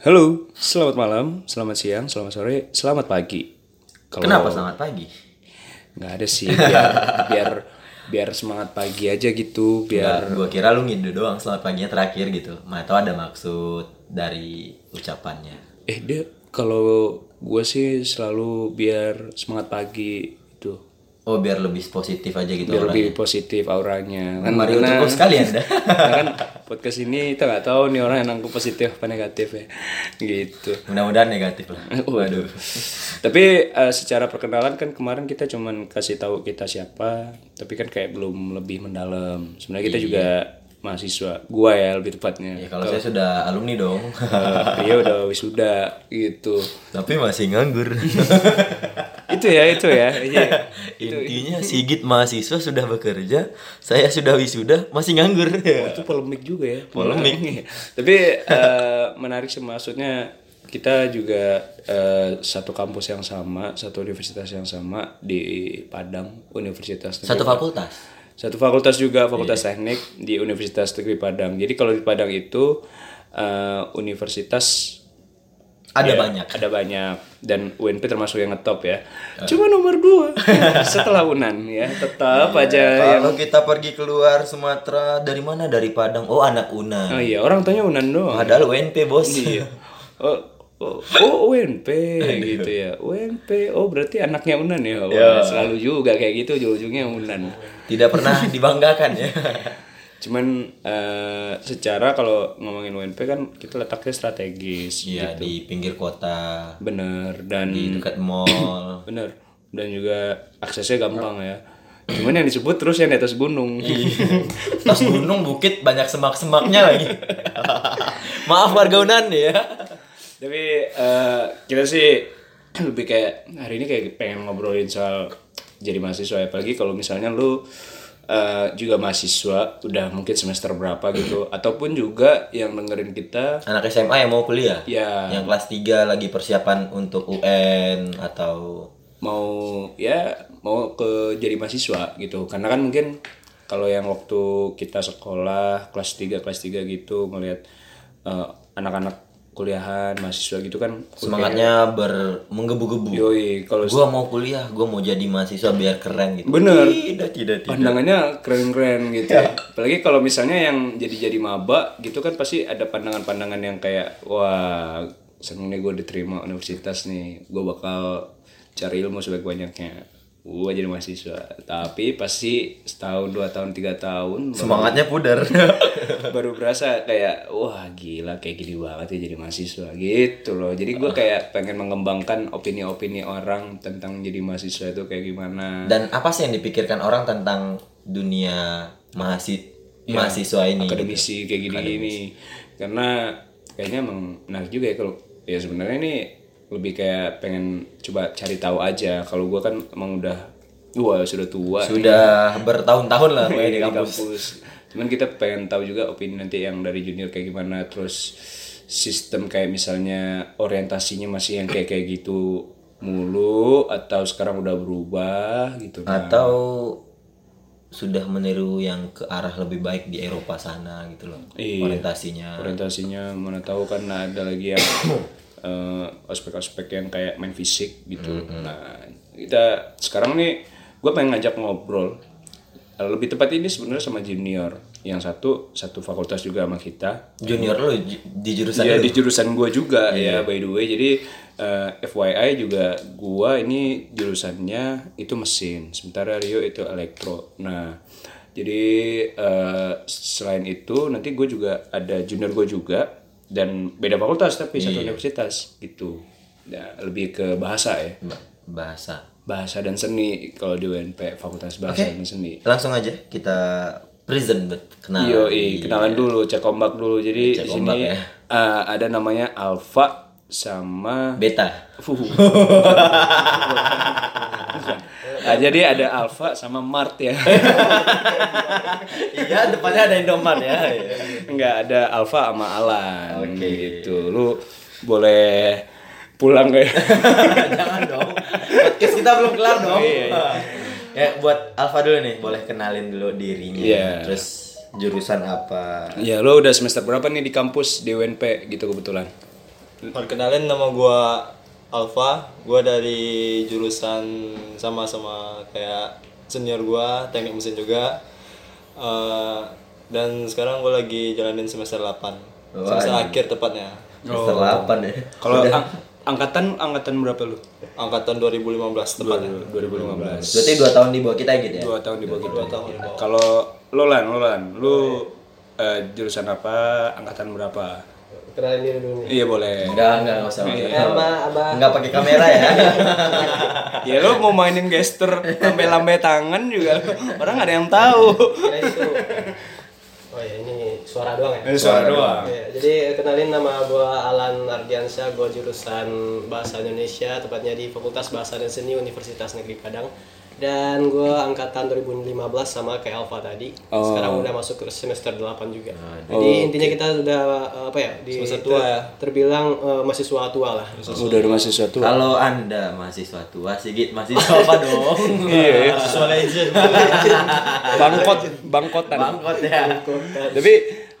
Halo, selamat malam, selamat siang, selamat sore, selamat pagi. Kalau Kenapa selamat pagi? nggak ada sih, biar biar biar semangat pagi aja gitu, biar gua kira lu ngidu doang selamat paginya terakhir gitu. Mana tahu ada maksud dari ucapannya. eh dia kalau gue sih selalu biar semangat pagi itu, Oh biar lebih positif aja gitu biar lebih positif auranya. Kan Mario karena- cukup sekali karena kan podcast ini kita nggak tahu nih orang yang nangkep positif apa negatif ya, gitu. Mudah-mudahan negatif lah. Waduh. Tapi eh, secara perkenalan kan kemarin kita cuman kasih tahu kita siapa, tapi kan kayak belum lebih mendalam. Sebenarnya kita juga mahasiswa, gua ya lebih tepatnya. Ya kalau saya sudah alumni dong. Eh, Dia udah wisuda gitu. Tapi masih nganggur. itu ya, itu ya. Iya. Intinya Sigit mahasiswa sudah bekerja, saya sudah wisuda masih nganggur. itu polemik juga ya. Polemik. tapi eh, menarik sih maksudnya kita juga eh, satu kampus yang sama, satu universitas yang sama di Padang, Universitas Negeri Satu fakultas. Satu fakultas juga, fakultas teknik di Universitas Negeri Padang. Jadi kalau di Padang itu eh, universitas Ada ya, banyak. Ada banyak dan UNP termasuk yang ngetop ya. Cuma nomor dua setelah Unan ya, tetap aja yang Kalau kita pergi keluar Sumatera dari mana? Dari Padang. Oh anak Una. Oh iya, orang tanya Unan doang. Padahal UNP bos. Iya. Oh, oh, oh UNP gitu ya. UNP. Oh berarti anaknya Unan ya. Wah, selalu juga kayak gitu ujung-ujungnya Unan. Tidak pernah dibanggakan ya. Cuman eh, secara kalau ngomongin UNP kan kita letaknya strategis. Iya di pinggir kota, Bener dan di dekat mall. bener dan juga aksesnya gampang ya. Cuman yang disebut terus yang di atas gunung. Tas gunung bukit banyak semak-semaknya lagi. Maaf warga Unan ya. Tapi eh, kita sih lebih kayak hari ini kayak pengen ngobrolin soal jadi mahasiswa ya. Apalagi kalau misalnya lu eh, juga mahasiswa udah mungkin semester berapa gitu ataupun juga yang dengerin kita Anak SMA yang mau kuliah. ya Yang kelas 3 lagi persiapan untuk UN atau mau ya mau ke jadi mahasiswa gitu. Karena kan mungkin kalau yang waktu kita sekolah kelas 3 kelas 3 gitu ngelihat eh, anak-anak kuliahan mahasiswa gitu kan semangatnya ber menggebu-gebu. yoi kalau Gua mau kuliah, gua mau jadi mahasiswa biar keren gitu. Bener. Tidak, tidak, tidak. pandangannya keren-keren gitu ya. apalagi kalau misalnya yang jadi-jadi maba gitu kan pasti ada pandangan-pandangan yang kayak wah seneng nih gue diterima universitas nih gue bakal cari ilmu sebaik-banyaknya gue jadi mahasiswa. Tapi pasti setahun dua tahun tiga tahun baru, Semangatnya pudar. baru berasa kayak wah gila kayak gini banget ya jadi mahasiswa. Gitu loh. Jadi gue kayak pengen mengembangkan opini-opini orang tentang jadi mahasiswa itu kayak gimana. Dan apa sih yang dipikirkan orang tentang dunia mahasiswa mahasiswa ini? akademisi kayak gini gini karena kayaknya emang menarik juga ya kalau ya sebenarnya ini lebih kayak pengen coba cari tahu aja. Kalau gua kan emang udah tua sudah tua Sudah bertahun-tahun lah di di kampus. kampus. Cuman kita pengen tahu juga opini nanti yang dari junior kayak gimana. Terus sistem kayak misalnya orientasinya masih yang kayak kayak gitu mulu atau sekarang udah berubah gitu. Nah. Atau sudah meniru yang ke arah lebih baik di Eropa sana gitu loh. Iya. Orientasinya. orientasinya mana tahu kan ada lagi yang eh, aspek-aspek yang kayak main fisik gitu. Nah kita sekarang nih gue pengen ngajak ngobrol lebih tepat ini sebenarnya sama junior yang satu satu fakultas juga sama kita. Junior lo di jurusan Iya lu. di jurusan gue juga ya by the way. Jadi eh, FYI juga gue ini jurusannya itu mesin, sementara Rio itu elektro. Nah jadi eh, selain itu nanti gue juga ada junior gue juga dan beda fakultas tapi satu universitas gitu. Ya, lebih ke bahasa ya, Ba- bahasa. bahasa dan seni kalau di UNP Fakultas Bahasa dan Seni. Langsung aja kita present bet kenal. Yo, kenalan dulu, cek ombak dulu. Jadi Cek di ombak sini ya. eh, ada namanya Alfa sama Beta. Nah, jadi ada Alfa sama Mart ya. iya, depannya ada Indomaret ya. Enggak ada Alfa sama Alan gitu. Lu boleh pulang kayak Jangan dong. Podcast kita belum kelar dong. Iya, iya. Ya buat Alfa dulu nih, boleh kenalin dulu dirinya. Iya. Terus jurusan apa? Ya, lo udah semester berapa nih di kampus di UNP gitu kebetulan? Perkenalin nama gua Alfa, gua dari jurusan sama-sama kayak senior gua, teknik mesin juga. Eh, dan sekarang gua lagi jalanin semester 8. Semester akhir tepatnya. Semester 8 ya. Kalau ang- angkatan angkatan berapa lu? Angkatan 2015 tepatnya. 2015. Berarti 2 tahun di bawah kita gitu ya. Dua tahun di bawah kita. Kalau lo lan, lo lan, lu eh, jurusan apa? Angkatan berapa? Kenalin diri dulu nih. Iya boleh. Enggak, enggak, enggak usah. Nama Abah. Enggak pakai kamera ya. Ya lo mau mainin gestur lambe-lambe tangan juga orang nggak ada yang tahu. Kira itu. Suara doang ya. Eh, Suara doang. Ya, jadi kenalin nama gua Alan Ardiansyah, gua jurusan Bahasa Indonesia, tepatnya di Fakultas Bahasa dan Seni Universitas Negeri Padang. Dan gua angkatan 2015 sama kayak Alfa tadi. Sekarang udah masuk ke semester 8 juga. Jadi intinya kita udah eh, apa ya? Di Semester tua ya? Terbilang eh, mahasiswa tua lah. Udah ada mahasiswa tua. Kalau Anda mahasiswa tua, Sigit mahasiswa apa dong? Iya, ya. Siswa legend. bangkot, bangkotan. Bangkot ya. Tapi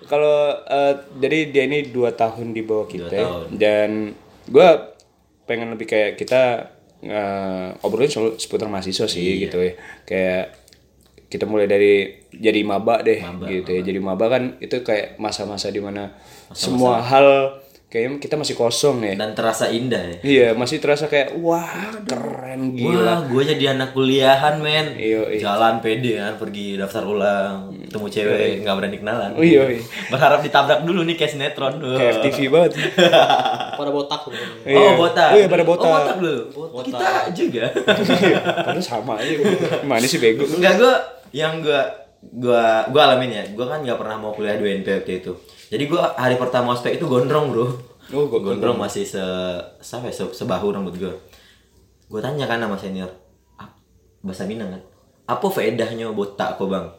kalau eh, jadi dia ini dua tahun di bawah kita tahun. dan gue pengen lebih kayak kita eh, obrolin soal seputar mahasiswa sih gitu ya. Kayak kita mulai dari jadi maba deh gitu ya. jadi maba kan itu kayak masa-masa di mana semua hal kayaknya kita masih kosong ya Dan terasa indah ya. iya masih terasa kayak wah keren gila Wah, gue jadi anak kuliahan, men. Iya, iya. Jalan pede kan, pergi daftar ulang, ketemu cewek, nggak berani kenalan. Oh, iya, iya. Berharap ditabrak dulu nih kayak sinetron. kayak FTV banget Pada botak loh. Iya. Oh, botak. Oh, iya, pada botak. Oh, botak lu. Kita juga. padahal sama aja gimana sih bego Enggak gue yang gue gua gua alamin ya. Gua kan nggak pernah mau kuliah 2 NP waktu itu. Jadi gua hari pertama ospek itu gondrong, Bro. Oh, gua- gondrong masih se sampai se, sebahu rambut gua. Gua tanya kan sama senior, "Ah, bahasa Minang kan. Apa faedahnya botak kok, Bang?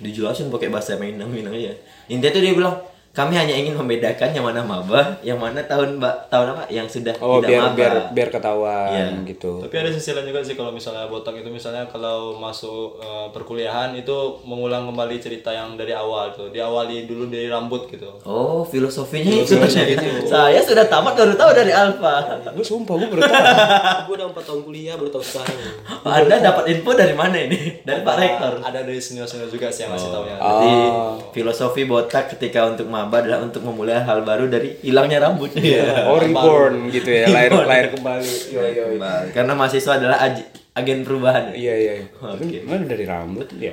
Dijelasin pakai bahasa Minang, Minang aja. Intinya tuh dia bilang, kami hanya ingin membedakan yang mana maba, yang mana tahun mbak tahun apa yang sudah Oh tidak biar maba. biar biar ketahuan Iya. gitu. Tapi ada sisi lain juga sih kalau misalnya botak itu misalnya kalau masuk eh, perkuliahan itu mengulang kembali cerita yang dari awal tuh. Diawali dulu dari rambut gitu. Oh, filosofinya itu. Saya sudah tamat baru tahu dari Alfa. Gue sumpah gue baru tahu. Gue udah 4 tahun kuliah baru tahu sekarang. Anda dapat info dari mana ini? Dari Pak Rektor. Ada dari senior-senior juga sih yang ngasih tahu ya. Jadi filosofi botak ketika untuk maba adalah untuk memulai hal baru dari hilangnya rambut. Iya. Oh reborn gitu ya, lahir lahir kembali. Yo yo. Karena mahasiswa adalah aj- agen perubahan. Iya iya. Tapi Mana dari rambut ya?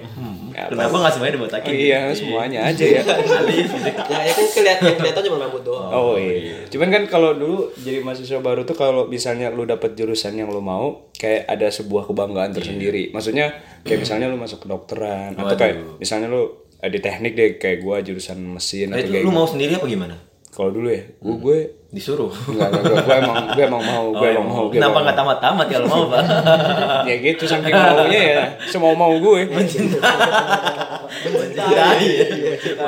Ya, apa? Kenapa nggak semuanya dibotakin? Oh, iya semuanya aja ya. ya, ya kan kelihatan kelihatan cuma rambut doang. Oh iya. Cuman kan kalau dulu jadi mahasiswa baru tuh kalau misalnya lu dapet jurusan yang lu mau, kayak ada sebuah kebanggaan tersendiri. Maksudnya kayak misalnya lu masuk kedokteran atau kayak misalnya lu di teknik deh kayak gua jurusan mesin Nah, atau kayak lu mau sendiri apa gimana? kalau dulu ya, gue Disuruh. enggak enggak, enggak, gue emang gue emang mau, gue emang mau, gue Kenapa nggak tamat-tamat kalau mau, Pak? ya gitu saking maunya ya semau mau gue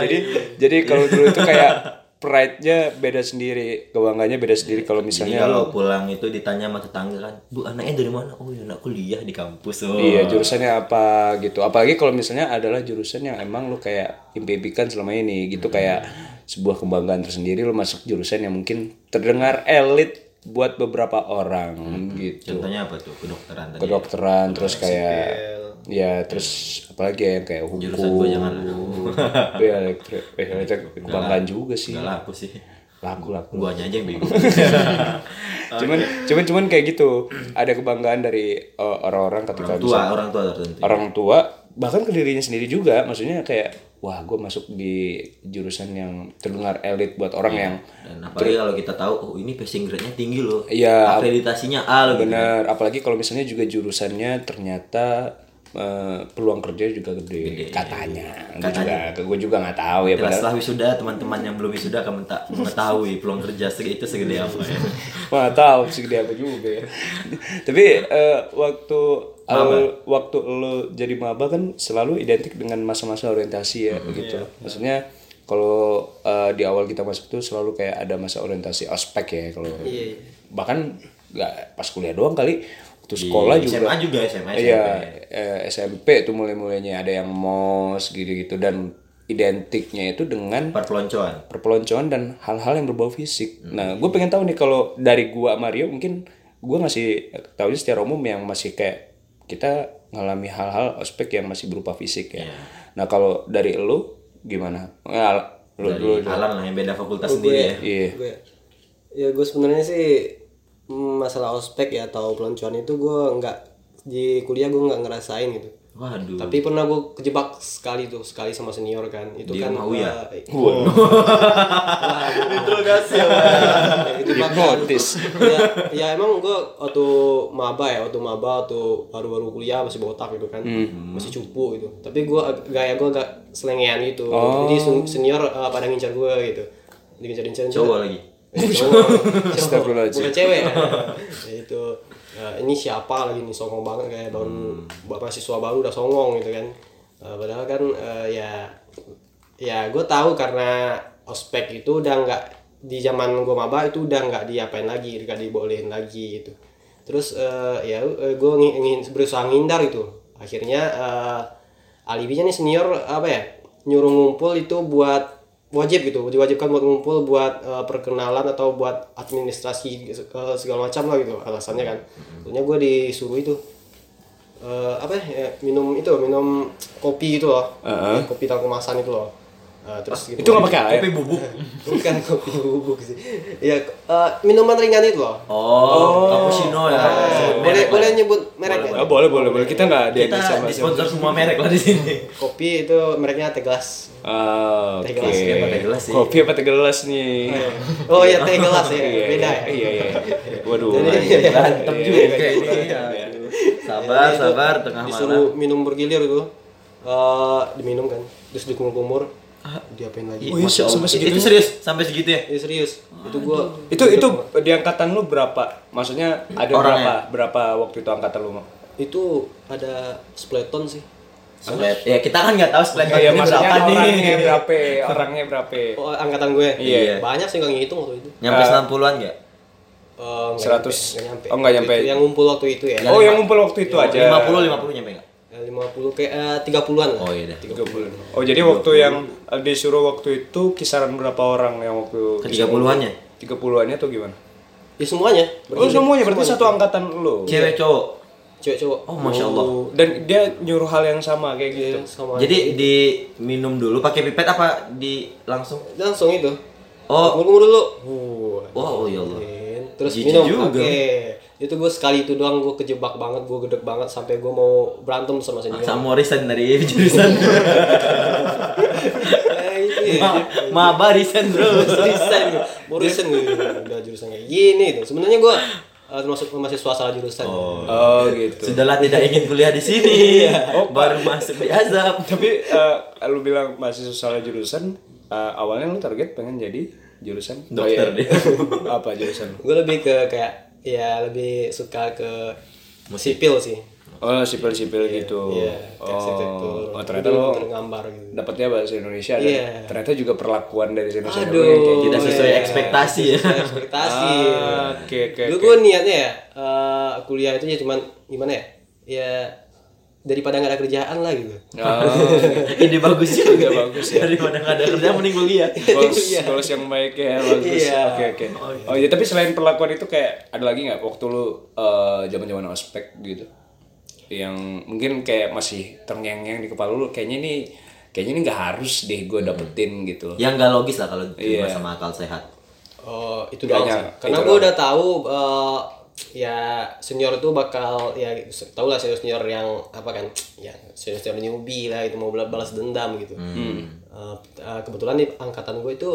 jadi jadi kalau dulu itu kayak pride-nya beda sendiri kebanggaannya beda sendiri kalau Jadi misalnya kalau pulang itu ditanya sama tetangga kan, Bu anaknya dari mana? Oh ya anak kuliah di kampus. Oh. iya jurusannya apa gitu apalagi kalau misalnya adalah jurusan yang emang lo kayak impikan selama ini gitu kayak sebuah kebanggaan tersendiri lo masuk jurusan yang mungkin terdengar elit buat beberapa orang gitu Contohnya apa tuh? Kedokteran tadi. kedokteran terus kayak ya terus apalagi ya yang kayak hukum Jurusan gua jangan ya elektrik eh, elektrik kebanggaan juga sih Enggak laku sih. laku laku Guanya aja yang bingung. cuman cuman cuman kayak gitu ada kebanggaan dari uh, orang-orang ketika orang tua, orang tua tertentu. orang tua bahkan ke dirinya sendiri juga maksudnya kayak wah gue masuk di jurusan yang terdengar elit buat orang yang Dan apalagi kalau kita tahu, oh ini passing grade-nya tinggi loh. Iya. Akreditasinya A loh. gitu. bener apalagi kalau misalnya juga jurusannya ternyata eh, peluang kerja juga gede, katanya. gue juga gue juga nggak tahu ya padahal setelah wisuda, teman-teman yang belum wisuda akan menta- mengetahui peluang kerja itu segede apa ya. nggak tahu segede apa juga ya. Tapi eh, waktu awal waktu lo jadi maba kan selalu identik dengan masa-masa orientasi ya gitu. Maksudnya kalau eh, di awal kita masuk tuh selalu kayak ada masa orientasi ospek ya kalau bahkan nggak pas kuliah doang kali waktu sekolah juga SMA juga SMA, SMP. Iya, eh, SMP tuh mulai-mulainya ada yang mos gitu-gitu dan identiknya itu dengan perpeloncoan perpeloncoan dan hal-hal yang berbau fisik. Nah, gue pengen tahu nih kalau dari gua Mario mungkin gua ngasih tahu secara umum yang masih kayak kita ngalami hal-hal ospek yang masih berupa fisik ya. Nah, kalau dari lu gimana? Nah, lu dulu. dari alam lah yang beda fakultas sendiri ya Iya. gue ya gue sebenarnya sih masalah ospek ya atau peloncoan itu gue nggak di kuliah gue nggak ngerasain gitu. Waduh. Tapi pernah gue kejebak sekali tuh sekali sama senior kan. Itu Di kan rumah Uya? eh, ya. itu. Hipnotis. ya, ya emang gue waktu maba ya waktu maba waktu baru-baru kuliah masih botak gitu kan. Masih cupu gitu. Tapi gue gaya gue agak selengean gitu. Jadi sen- senior eh, pada ngincar gue gitu. Diincar-incar cowok lagi cowok. Astagfirullahaladzim. bukan cewek ya. Ya itu ya, ini siapa lagi nih songong banget kayak baru bapak mahasiswa baru udah songong gitu kan Eh, padahal kan eh, ya ya gue tahu karena ospek itu udah nggak di zaman gue maba itu udah nggak diapain lagi nggak dibolehin lagi gitu terus eh, ya gue ingin berusaha ngindar itu akhirnya eh, alibinya nih senior apa ya nyuruh ngumpul itu buat wajib gitu diwajibkan buat ngumpul buat eh, perkenalan atau buat administrasi eh, segala macam lah gitu alasannya kan. Soalnya gue disuruh itu eh, apa ya minum itu minum kopi itu loh. Kopi dalam kemasan itu loh Eh, terus gitu Itu nggak pakai air. kopi bubuk. Bukan kopi bubuk sih. Ya eh, minuman ringan itu loh. Oh, cappuccino ya. Sebut boleh merek boleh. nyebut merek ya? Ah, boleh boleh boleh kita nggak kita ada sama disponsor semua merek lah di sini. Kopi itu mereknya teh gelas. Ah, Teh gelas, ya, teh gelas sih. Kopi apa teh gelas nih? oh iya teh gelas ya. Iya, beda ya? Iya iya. Waduh. Jadi- berantem juga ini sabar sabar tengah malam. disuruh minum bergilir itu. Eh diminum kan terus dikumur-kumur diapain lagi Oh, iya, Masya Allah. sampai segitu. itu serius sampai segitu ya ya serius itu gua Itu itu di angkatan lu berapa? Maksudnya ada Orangnya? berapa? Berapa waktu itu angkatan lu? Itu ada spleton sih Splat. ya kita kan nggak tahu splat Iya, ini maksudnya berapa orangnya nih berapa? Orangnya berapa? oh angkatan gue Iya. banyak sih nggak ngitung waktu itu nyampe 90-an nggak Eh, nggak 100. nyampe. Oh, nggak Waktu nyampe. yang ngumpul waktu itu ya Oh, yang ngumpul waktu itu aja. 50 50 nyampe nggak Eh, 50 kayak eh, 30-an lah. Oh iya dah 30. Oh, jadi waktu yang disuruh waktu itu kisaran berapa orang yang waktu ke 30-annya 30-annya atau gimana? ya semuanya. Oh, semuanya berarti satu angkatan lu. cewek cowok? Cewek cowok. Oh masya Allah. Oh, dan dia nyuruh hal yang sama kayak gitu. sama jadi diminum dulu pakai pipet apa di langsung? Langsung itu. Oh. Ngomong dulu. Uh, oh ya Allah. Terus Jijik minum. juga. oke itu gue sekali itu doang gue kejebak banget gue gedek banget sampai gue mau berantem sama senior sama resign dari jurusan. Eh, itu ya. Ma maba resign bro. Resign mau resign gue udah jurusan kayak gini tuh? Sebenarnya gue uh, termasuk mahasiswa salah jurusan. Oh, gitu. sudahlah tidak ingin kuliah di sini. Oh, baru masuk di azab. Tapi eh, lu bilang masih salah jurusan, eh, awalnya lu target pengen jadi jurusan? Dokter Oh, dia. apa jurusan? gue lebih ke kayak ya lebih suka ke sipil sih Oh, sipil-sipil gitu. Iya, oh, arsitektur. oh, ternyata Itu lo tergambar gitu. dapatnya bahasa Indonesia dan Iya. ternyata juga perlakuan dari Aduh, yang kayak gitu. tidak sesuai iya. ekspektasi ya Sesuai ekspektasi. Ah, oke, oke, Dulu gue niatnya ya eh, kuliah itu ya cuman gimana ya? Ya daripada nggak ada kerjaan lah gitu. Oh, ini bagus juga bagus ya. daripada nggak ada kerja mending kuliah goals, goals yang baik ya bagus. Iya. Oke oke. Oh iya tapi selain perlakuan itu kayak ada lagi nggak waktu lu eh, zaman-zaman ospek gitu, yang mungkin kayak masih terngiang-ngiang di kepala lu kayaknya ini kayaknya ini nggak harus deh gue dapetin gitu loh. yang nggak logis lah kalau Iya. diterima sama akal sehat Oh, itu doang. Karena gue udah tahu eh, ya senior itu bakal ya tau lah senior senior yang apa kan ya senior senior newbie lah itu mau bala- balas dendam gitu. Eh, eh, kebetulan di angkatan gue itu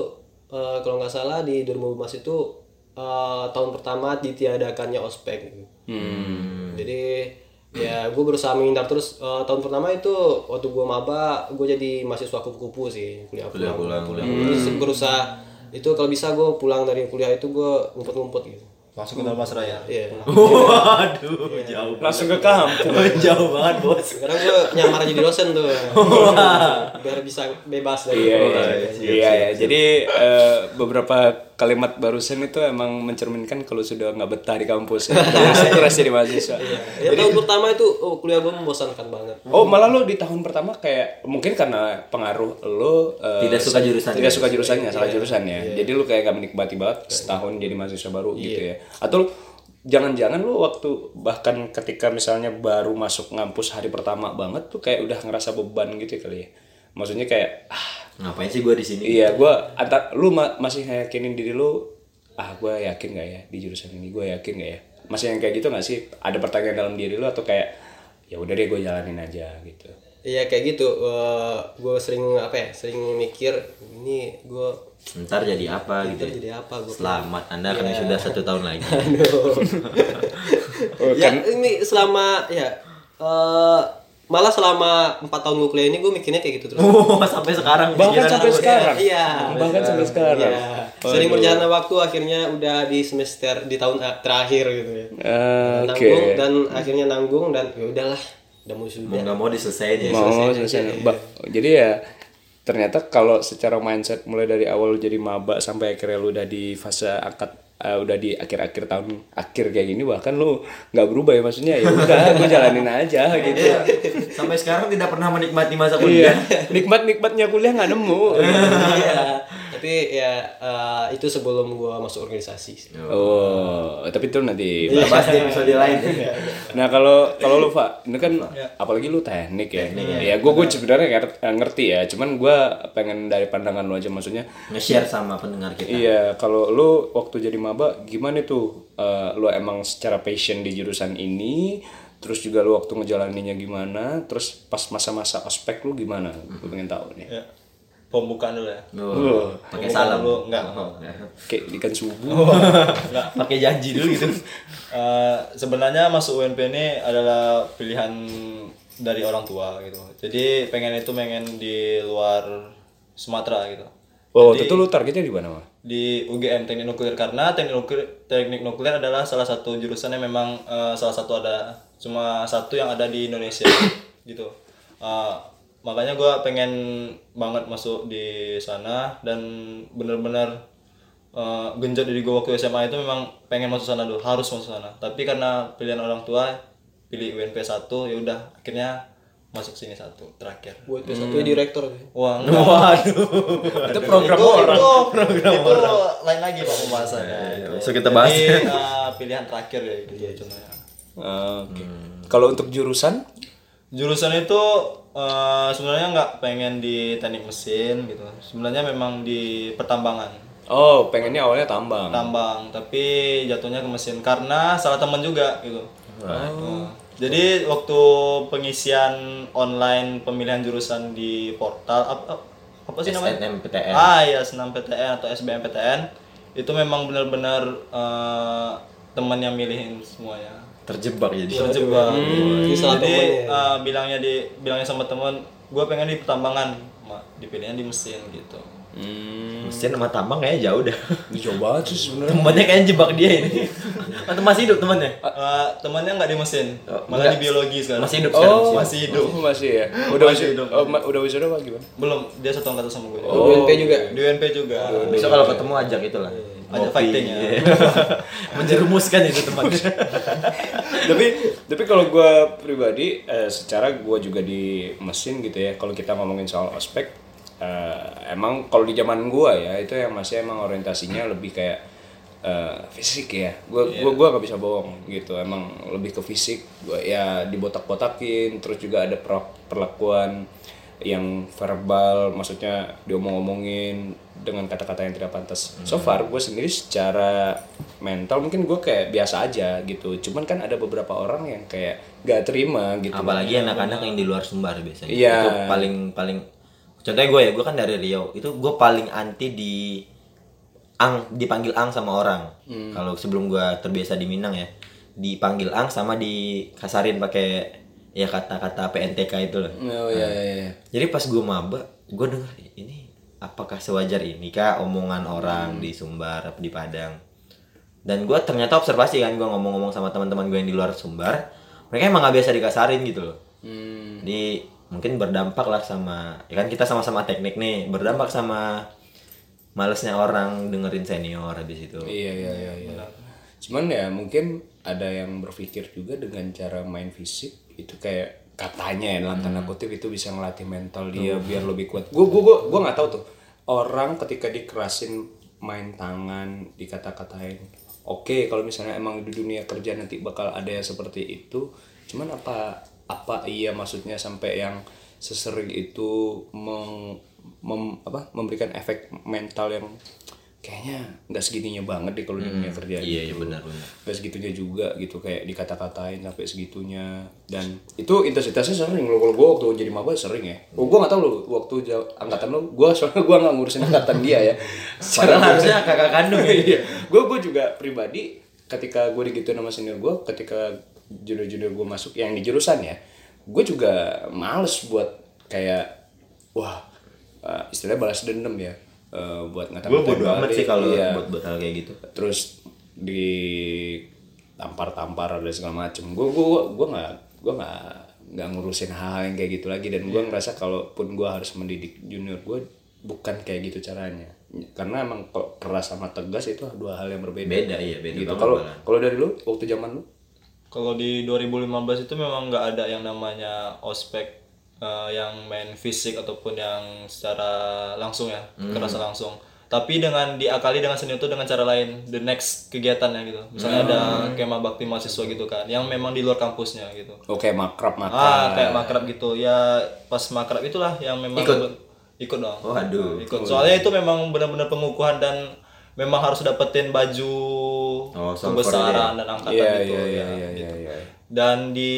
eh, kalau nggak salah di 2015 itu eh, tahun pertama ditiadakannya ospek. Gitu. Jadi ya gue berusaha menghindar terus eh, tahun pertama itu waktu gue maba gue jadi mahasiswa kupu-kupu sih kuliah pulang kuliah pulang terus berusaha itu kalau bisa gue pulang dari kuliah itu gue ngumpet-ngumpet gitu Langsung ke Dalmas Raya. iya. Waduh jauh Langsung ke kampung. jauh banget bos. Sekarang gue nyamar jadi dosen tuh. Biar bisa bebas dari Iya, iya, iya, iya. Jadi eh, beberapa kalimat barusan itu emang mencerminkan kalau sudah nggak betah di kampus ya. Terus stres jadi mahasiswa. Ya tahun pertama itu oh, kuliah gue membosankan banget. Oh malah lo di tahun pertama kayak mungkin karena pengaruh lo eh, Tidak suka jurusannya. tidak suka jurusannya salah jurusan ya jadi lo kayak gak menikmati banget setahun jadi mahasiswa baru gitu ya atau lo- jangan-jangan lo waktu bahkan ketika misalnya baru masuk ngampus hari pertama banget tuh kayak udah ngerasa beban gitu ya kali ya maksudnya kayak ah Ngapain sih gue di sini? iya gue antar lu ma- masih yakinin diri lu ah gue yakin gak ya di jurusan ini gue yakin gak ya masih yang kayak gitu gak sih ada pertanyaan dalam diri lu atau kayak ya udah deh gue jalanin aja gitu Iya kayak gitu. gue sering apa ya? Sering mikir ini gue Ntar jadi apa gitu? ya? jadi apa gue. Selamat, Anda akan sudah satu tahun lagi. ya ini selama ya eh, malah selama empat tahun gue kuliah ini gue mikirnya kayak gitu terus. Oh, sampai sekarang. bahkan sampai sekarang Iya. bahkan sampai sekarang Iya. Sering berjalannya waktu akhirnya udah di semester di tahun terakhir gitu ya. Eh, oke Nanggung dan akhirnya nanggung dan ya udahlah udah mau Mau sudah. nggak mau diselesain ya. mau selesai Ba- jadi ya ternyata kalau secara mindset mulai dari awal lu jadi maba sampai akhirnya lu udah di fase angkat eh, udah di akhir-akhir tahun akhir kayak gini bahkan lu nggak berubah ya maksudnya ya udah gue jalanin aja gitu Iya. Sampai sekarang tidak pernah menikmati masa iya kuliah. nikmat nikmatnya kuliah nggak nemu Iya. Tapi ya eh, itu sebelum gue masuk organisasi. oh tapi itu nanti Kita bahas di episode lain. Nah kalau kalau lu Pak, ini kan apalagi lu teknik ya. ya gue gue sebenarnya ngerti, ngerti ya, cuman gue pengen dari pandangan lu aja maksudnya. Nge-share sama pendengar kita. Iya, kalau lu waktu jadi maba gimana tuh? Eh, lu emang secara passion di jurusan ini, terus juga lu waktu ngejalaninnya gimana, terus pas masa-masa ospek lu gimana? Gue pengen tahu nih. Ya. Pembukaan dulu ya. Oh, pakai salam. dulu enggak. Oh, enggak. Kayak ikan subuh. enggak. Pakai janji dulu gitu. Eh, sebenarnya masuk UNP ini adalah pilihan dari orang tua gitu. Jadi pengen itu pengen di luar Sumatera gitu. Oh, waktu itu lu targetnya di mana, Mas? Di UGM Teknik Nuklir karena teknik nuklir, teknik nuklir adalah salah satu jurusan yang memang eh, salah satu ada cuma satu yang ada di Indonesia gitu. Eh, makanya gue pengen banget masuk di sana dan bener-bener eh, genjot dari gue waktu SMA itu memang pengen masuk sana dulu harus masuk sana tapi karena pilihan orang tua pilih UNP 1 ya udah akhirnya masuk sini satu terakhir Buat satu direktur. Wah, waduh. Itu program itu, orang. Itu, program itu lain lagi pak pembahasannya. itu. besok kita bahas. Jadi, eh, pilihan terakhir ya gitu cuma ya. Oke. Kalau untuk jurusan? Jurusan itu eh, sebenarnya nggak pengen di teknik mesin gitu. Sebenarnya memang di pertambangan. Oh, pengennya awalnya tambang. Tambang, tapi jatuhnya ke mesin karena salah teman juga gitu. Eh, jadi waktu pengisian online pemilihan jurusan di portal apa, apa sih namanya? SNMPTN. Ah ya SNMPTN atau SBMPTN itu memang benar-benar eh, teman yang milihin semuanya. Terjebak jadi. Terjebak. Ini salah Jadi temennya. eh, bilangnya di bilangnya sama teman, gue pengen di pertambangan, dipilihnya di mesin gitu. Hmm. Mesin sama tambang kayaknya jauh dah. Dicoba sih sebenarnya. Temannya kayaknya jebak dia ini. Atau masih hidup temannya? Eh, temannya nggak di mesin, Oh, malah enggak. di biologi sekarang. Masih hidup sekarang. Oh, masih hidup. Oh, masih ya. Udah Masih hidup. Oh, ma- udah wisuda apa gimana? Belum, dia satu angkatan sama gue. Oh, UNP juga. Di UNP juga. Besok kalau ketemu ajak itulah. Ada fighting ya. Iya. Menjerumuskan itu teman. tapi tapi kalau gue pribadi eh, secara gue juga di mesin gitu ya kalau kita ngomongin soal ospek eh, emang kalau di zaman gue ya itu yang masih emang orientasinya lebih kayak eh, fisik ya gue gua gua nggak bisa bohong gitu emang lebih ke fisik gua ya dibotak-botakin terus juga ada per- perlakuan yang verbal maksudnya diomong-omongin dengan kata-kata yang tidak pantas. So far gue sendiri secara mental mungkin gue kayak biasa aja gitu. Cuman kan ada beberapa orang yang kayak gak terima gitu. Apalagi anak-anak yang di luar Sumbar biasanya. Iya. Itu paling paling contohnya gue ya, gue kan dari Riau. Itu gue paling anti di ang dipanggil ang sama orang. Hmm. Kalau sebelum gue terbiasa di Minang ya, dipanggil ang sama dikasarin pakai ya kata-kata PNTK itu loh. Oh iya iya. iya. Jadi pas gue maba, gue denger ini apakah sewajar ini kah omongan orang di Sumbar di Padang. Dan gue ternyata observasi kan gue ngomong-ngomong sama teman-teman gue yang di luar Sumbar, mereka emang gak biasa dikasarin gitu loh. Hmm. Jadi mungkin berdampak lah sama ya kan kita sama-sama teknik nih, berdampak sama malesnya orang dengerin senior habis itu Iya iya iya. iya. Cuman ya mungkin ada yang berpikir juga dengan cara main fisik itu kayak katanya ya dalam tanda kutip itu bisa ngelatih mental dia biar lebih kuat. Gue gue gue gue nggak tahu tuh orang ketika dikerasin main tangan dikata-katain. Oke kalau misalnya emang di dunia kerja nanti bakal ada yang seperti itu. Cuman apa apa iya maksudnya sampai yang sesering itu meng, mem- apa memberikan efek mental yang kayaknya nggak segininya banget deh kalau di dunia kerja iya iya gitu. benar benar. Gak segitunya juga gitu kayak dikata-katain sampai segitunya. Dan itu intensitasnya sering loh. Kalau gue waktu jadi maba sering ya. Oh, gue nggak tahu loh waktu jauh, angkatan lo gue soalnya gue nggak ngurusin angkatan dia ya. Padahal harusnya kakak kandung ya. Iya. Gue gue juga pribadi ketika gue digituin sama senior gue ketika junior-junior gue masuk yang di jurusan ya gue juga males buat kayak wah eh, istilahnya balas dendam ya eh, buat ngata gue bodo amat sih kalau iya. buat buat hal kayak gitu. Terus di tampar-tampar dan segala macem. Gue gue gue nggak gue nggak nggak ngurusin hal yang kayak gitu lagi. Dan gue ngerasa kalaupun gue harus mendidik junior gue bukan kayak gitu caranya. Karena emang kok keras sama tegas itu dua hal yang berbeda. Beda iya beda gitu. banget kalau kalau dari lu waktu zaman lu? Kalau di 2015 itu memang nggak ada yang namanya ospek eh, yang main fisik ataupun yang secara langsung ya, kerasa langsung. Tapi dengan diakali dengan seni itu dengan cara lain, the next kegiatannya gitu. Misalnya ada kemah bakti mahasiswa gitu kan, yang memang di luar kampusnya gitu. oke makrab makrab Ah, kayak makrab gitu. Ya pas makrab itulah yang memang Ikut? ikut dong. oh aduh Ikut. Soalnya itu memang benar-benar pengukuhan dan memang harus dapetin baju Oh, kebesaran dan angkatan iya gitu. iya ya, iya iya gitu. iya iya. Dan di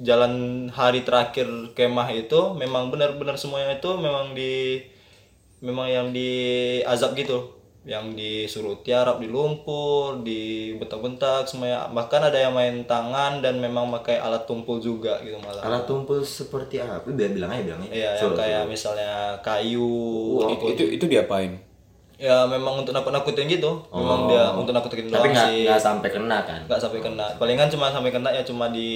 jalan hari terakhir kemah itu memang benar-benar semuanya itu memang di memang yang di azab gitu. Yang disuruh tiarap di lumpur, di bentak-bentak semuanya. Bahkan ada yang main tangan dan memang pakai alat tumpul juga gitu malah alat tumpul seperti apa? Biar bilang aja bilang aja. Iya, yang kayak misalnya kayu itu, itu itu diapain ya memang untuk nakut-nakutin gitu. Memang dia untuk nakutin Oh. tapi doang nggak sih. nggak sampai kena kan? Nggak sampai kena. Palingan cuma sampai kena ya cuma di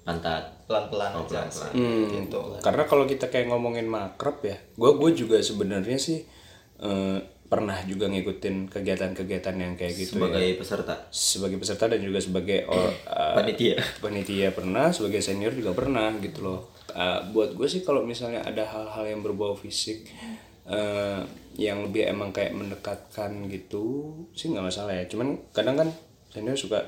pantat. pelan-pelan Oh, aja. Hmm, gitu. Karena kalau kita kayak ngomongin makrab ya, gue gue juga sebenarnya sih eh, pernah juga ngikutin kegiatan-kegiatan yang kayak gitu ya. sebagai peserta? Sebagai peserta dan juga sebagai or, eh, panitia. panitia pernah, sebagai senior juga pernah gitu loh. Eh, buat gue sih kalau misalnya ada hal-hal yang berbau fisik eh, yang lebih emang kayak mendekatkan gitu sih nggak masalah ya. Cuman kadang kan senior suka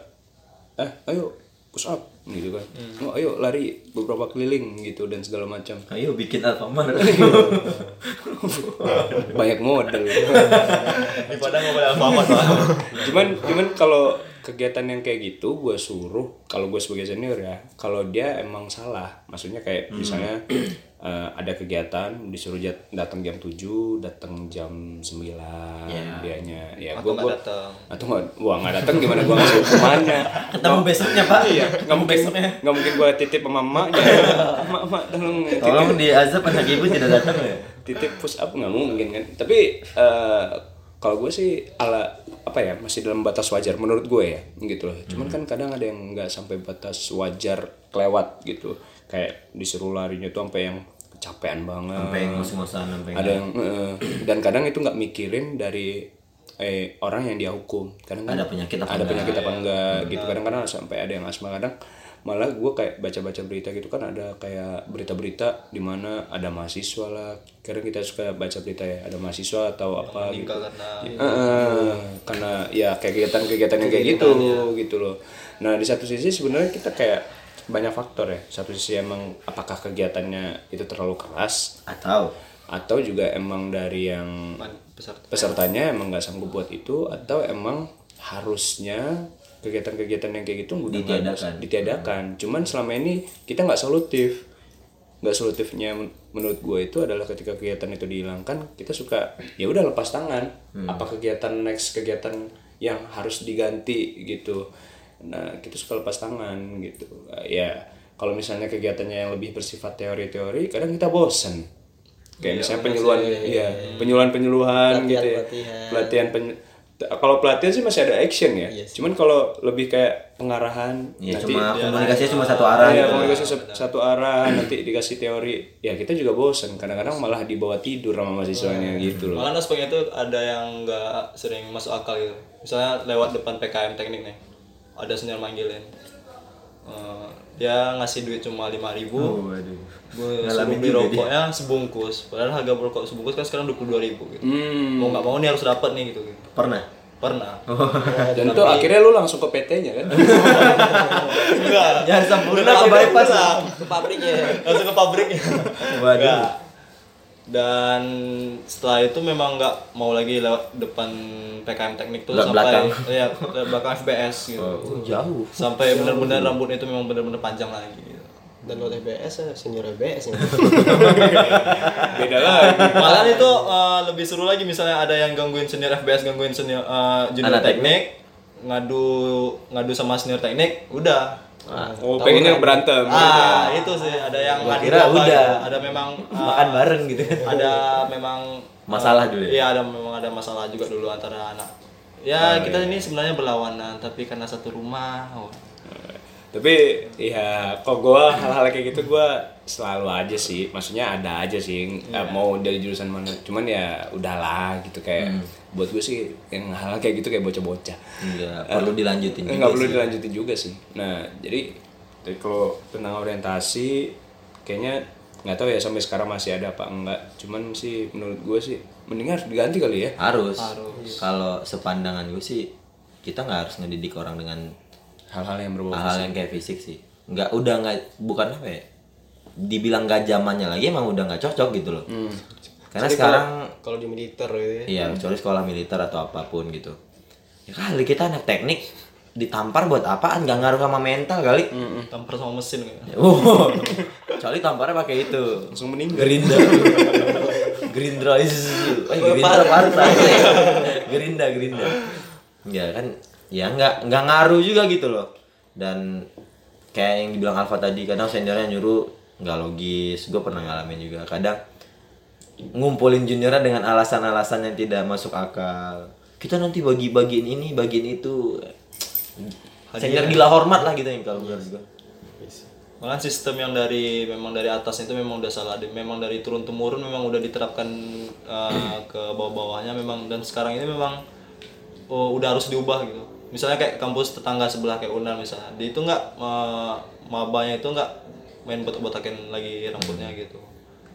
eh ayo push up gitu kan. Oh, ayo lari beberapa keliling gitu dan segala macam. ayo bikin Alfamart Banyak model. di padang nggak alfamart cuman cuman kalau kegiatan yang kayak gitu gue suruh kalau gue sebagai senior ya kalau dia emang salah. Maksudnya kayak misalnya eh, ada kegiatan disuruh jat- datang jam 7 datang jam 9 dianya. Ya gue gue datang. atau nggak wah nggak datang gimana gue ngasih hukumannya ketemu besoknya pak. Iya nggak mungkin nggak mungkin gue titip sama emaknya. Emak emak tolong. Titip. Tolong di azab anak ibu tidak datang ya? Titip push up nggak mungkin kan? Tapi eh, kalau gue sih ala apa ya masih dalam batas wajar menurut gue ya gitu loh. Cuman kan kadang ada yang nggak sampai batas wajar kelewat gitu. Kayak disuruh larinya tuh sampai yang kecapean banget. Sampai ngos-ngosan sampai ada yang eh, dan kadang itu nggak mikirin dari eh orang yang dia hukum. Kadang kan Ada penyakit apa ada enggak? penyakit apa enggak gitu. Kadang-kadang sampai ada yang asma. Kadang malah gue kayak baca-baca berita gitu kan ada kayak berita-berita di mana ada mahasiswa lah. Kadang kita suka baca berita ya ada mahasiswa atau apa gitu. karena Heeh, karena ya kayak kegiatan-kegiatan yang kayak gitu gitu loh. Nah di satu sisi sebenarnya kita kayak banyak faktor ya. Satu sisi emang apakah kegiatannya itu terlalu keras atau atau juga emang dari yang peserta pesertanya emang nggak sanggup buat itu atau emang harusnya kegiatan-kegiatan yang kayak gitu udah Ditiadakan. ditiadakan. Cuman selama ini kita nggak solutif. Nggak solutifnya men- menurut gue itu adalah ketika kegiatan itu dihilangkan, kita suka ya udah lepas tangan. Apa kegiatan next kegiatan yang harus diganti gitu. Nah kita suka lepas tangan gitu. Ya kalau misalnya kegiatannya yang lebih bersifat teori-teori, kadang kita bosen kayak misalnya penyuluhan ya penyuluhan penyuluhan gitu ya pelatihan. pelatihan pen- T- kalau pelatihan sih masih ada action ya. Cuman kalau lebih kayak pengarahan ya nanti cuma komunikasinya cuma satu arah ya gitu. komunikasi satu arah nanti dikasih teori. Ya kita juga bosen. Kadang-kadang malah dibawa tidur sama mahasiswanya gitu loh. Malah aspeknya itu ada yang nggak sering masuk akal gitu. Misalnya lewat depan PKM teknik nih, ada senior manggilin. Eh, dia ngasih duit cuma lima ribu, waduh. gue suruh beli rokoknya sebungkus. Padahal harga rokok sebungkus kan sekarang dua puluh dua ribu gitu. Hmm. Mau nggak mau nih harus dapat nih gitu. gitu. pernah Pernah. dan tuh akhirnya lu langsung ke PT-nya kan Enggak. ya sempurna ke bypass ke pabriknya Langsung ke pabrik. waduh. Dan setelah itu memang nggak mau lagi lewat depan PKM teknik tuh sampai belakang. ya belakang FBS gitu. Oh, jauh Sampai benar-benar rambut itu memang benar-benar panjang lagi gitu. dan lo TBS ya senior TBS ya. beda lagi Malah itu eh, lebih seru lagi misalnya ada yang gangguin senior FBS, gangguin senior eh, junior Anak teknik, ngadu ngadu sama senior teknik, udah. Oh pengennya berantem Ah, itu sih ada yang Gua kira apa udah. gitu. Ada memang eh, makan bareng gitu ada memang Masalah dulu ya? Iya, ada memang ada masalah juga dulu antara anak. Ya, kita ini sebenarnya berlawanan, tapi karena satu rumah. Oh. Tapi ya kok gua hal-hal kayak gitu gua selalu aja sih. Maksudnya ada aja sih eh, mau dari jurusan mana. Cuman ya udahlah gitu kayak buat gue sih yang hal, -hal kayak gitu kayak bocah-bocah. Enggak, perlu dilanjutin juga nggak perlu sih. dilanjutin juga sih. Nah jadi kalau tentang orientasi kayaknya nggak tahu ya sampai sekarang masih ada apa enggak. Cuman sih menurut gue sih mending harus diganti kali ya. Harus, kalau sepandangan gue sih kita nggak harus ngedidik orang dengan hal-hal yang berbau hal-hal yang kayak fisik sih. Nggak udah nggak bukan apa ya? Dibilang nggak zamannya lagi emang udah nggak cocok gitu loh. Karena sekarang kalau di militer gitu ya. Iya kecuali sekolah militer atau apa pun gitu. Ya kali kita anak teknik ditampar buat apaan? Nggak ngaruh sama mental kali. Tampar sama mesin. Oh, kecuali tamparnya pakai itu. Langsung meninggal. Gerinda. Gerindra. Is. Eh, Gerindra partai. Gerinda, Gerinda. Ya kan, ya nggak nggak ngaruh juga gitu loh. Dan kayak yang dibilang Alfa tadi, kadang seniornya nyuruh nggak logis. Gue pernah ngalamin juga. Kadang ngumpulin juniornya dengan alasan-alasan yang tidak masuk akal. Kita nanti bagi-bagiin ini, bagiin itu. Senior gila hormat lah gitu yang kalau gue. Malah sistem yang dari memang dari atas itu memang udah salah, memang dari turun temurun memang udah diterapkan uh, ke bawah-bawahnya memang dan sekarang ini memang oh, udah harus diubah gitu. Misalnya kayak kampus tetangga sebelah kayak Unan misalnya, di itu nggak uh, mabanya itu nggak main botak-botakin lagi rambutnya gitu.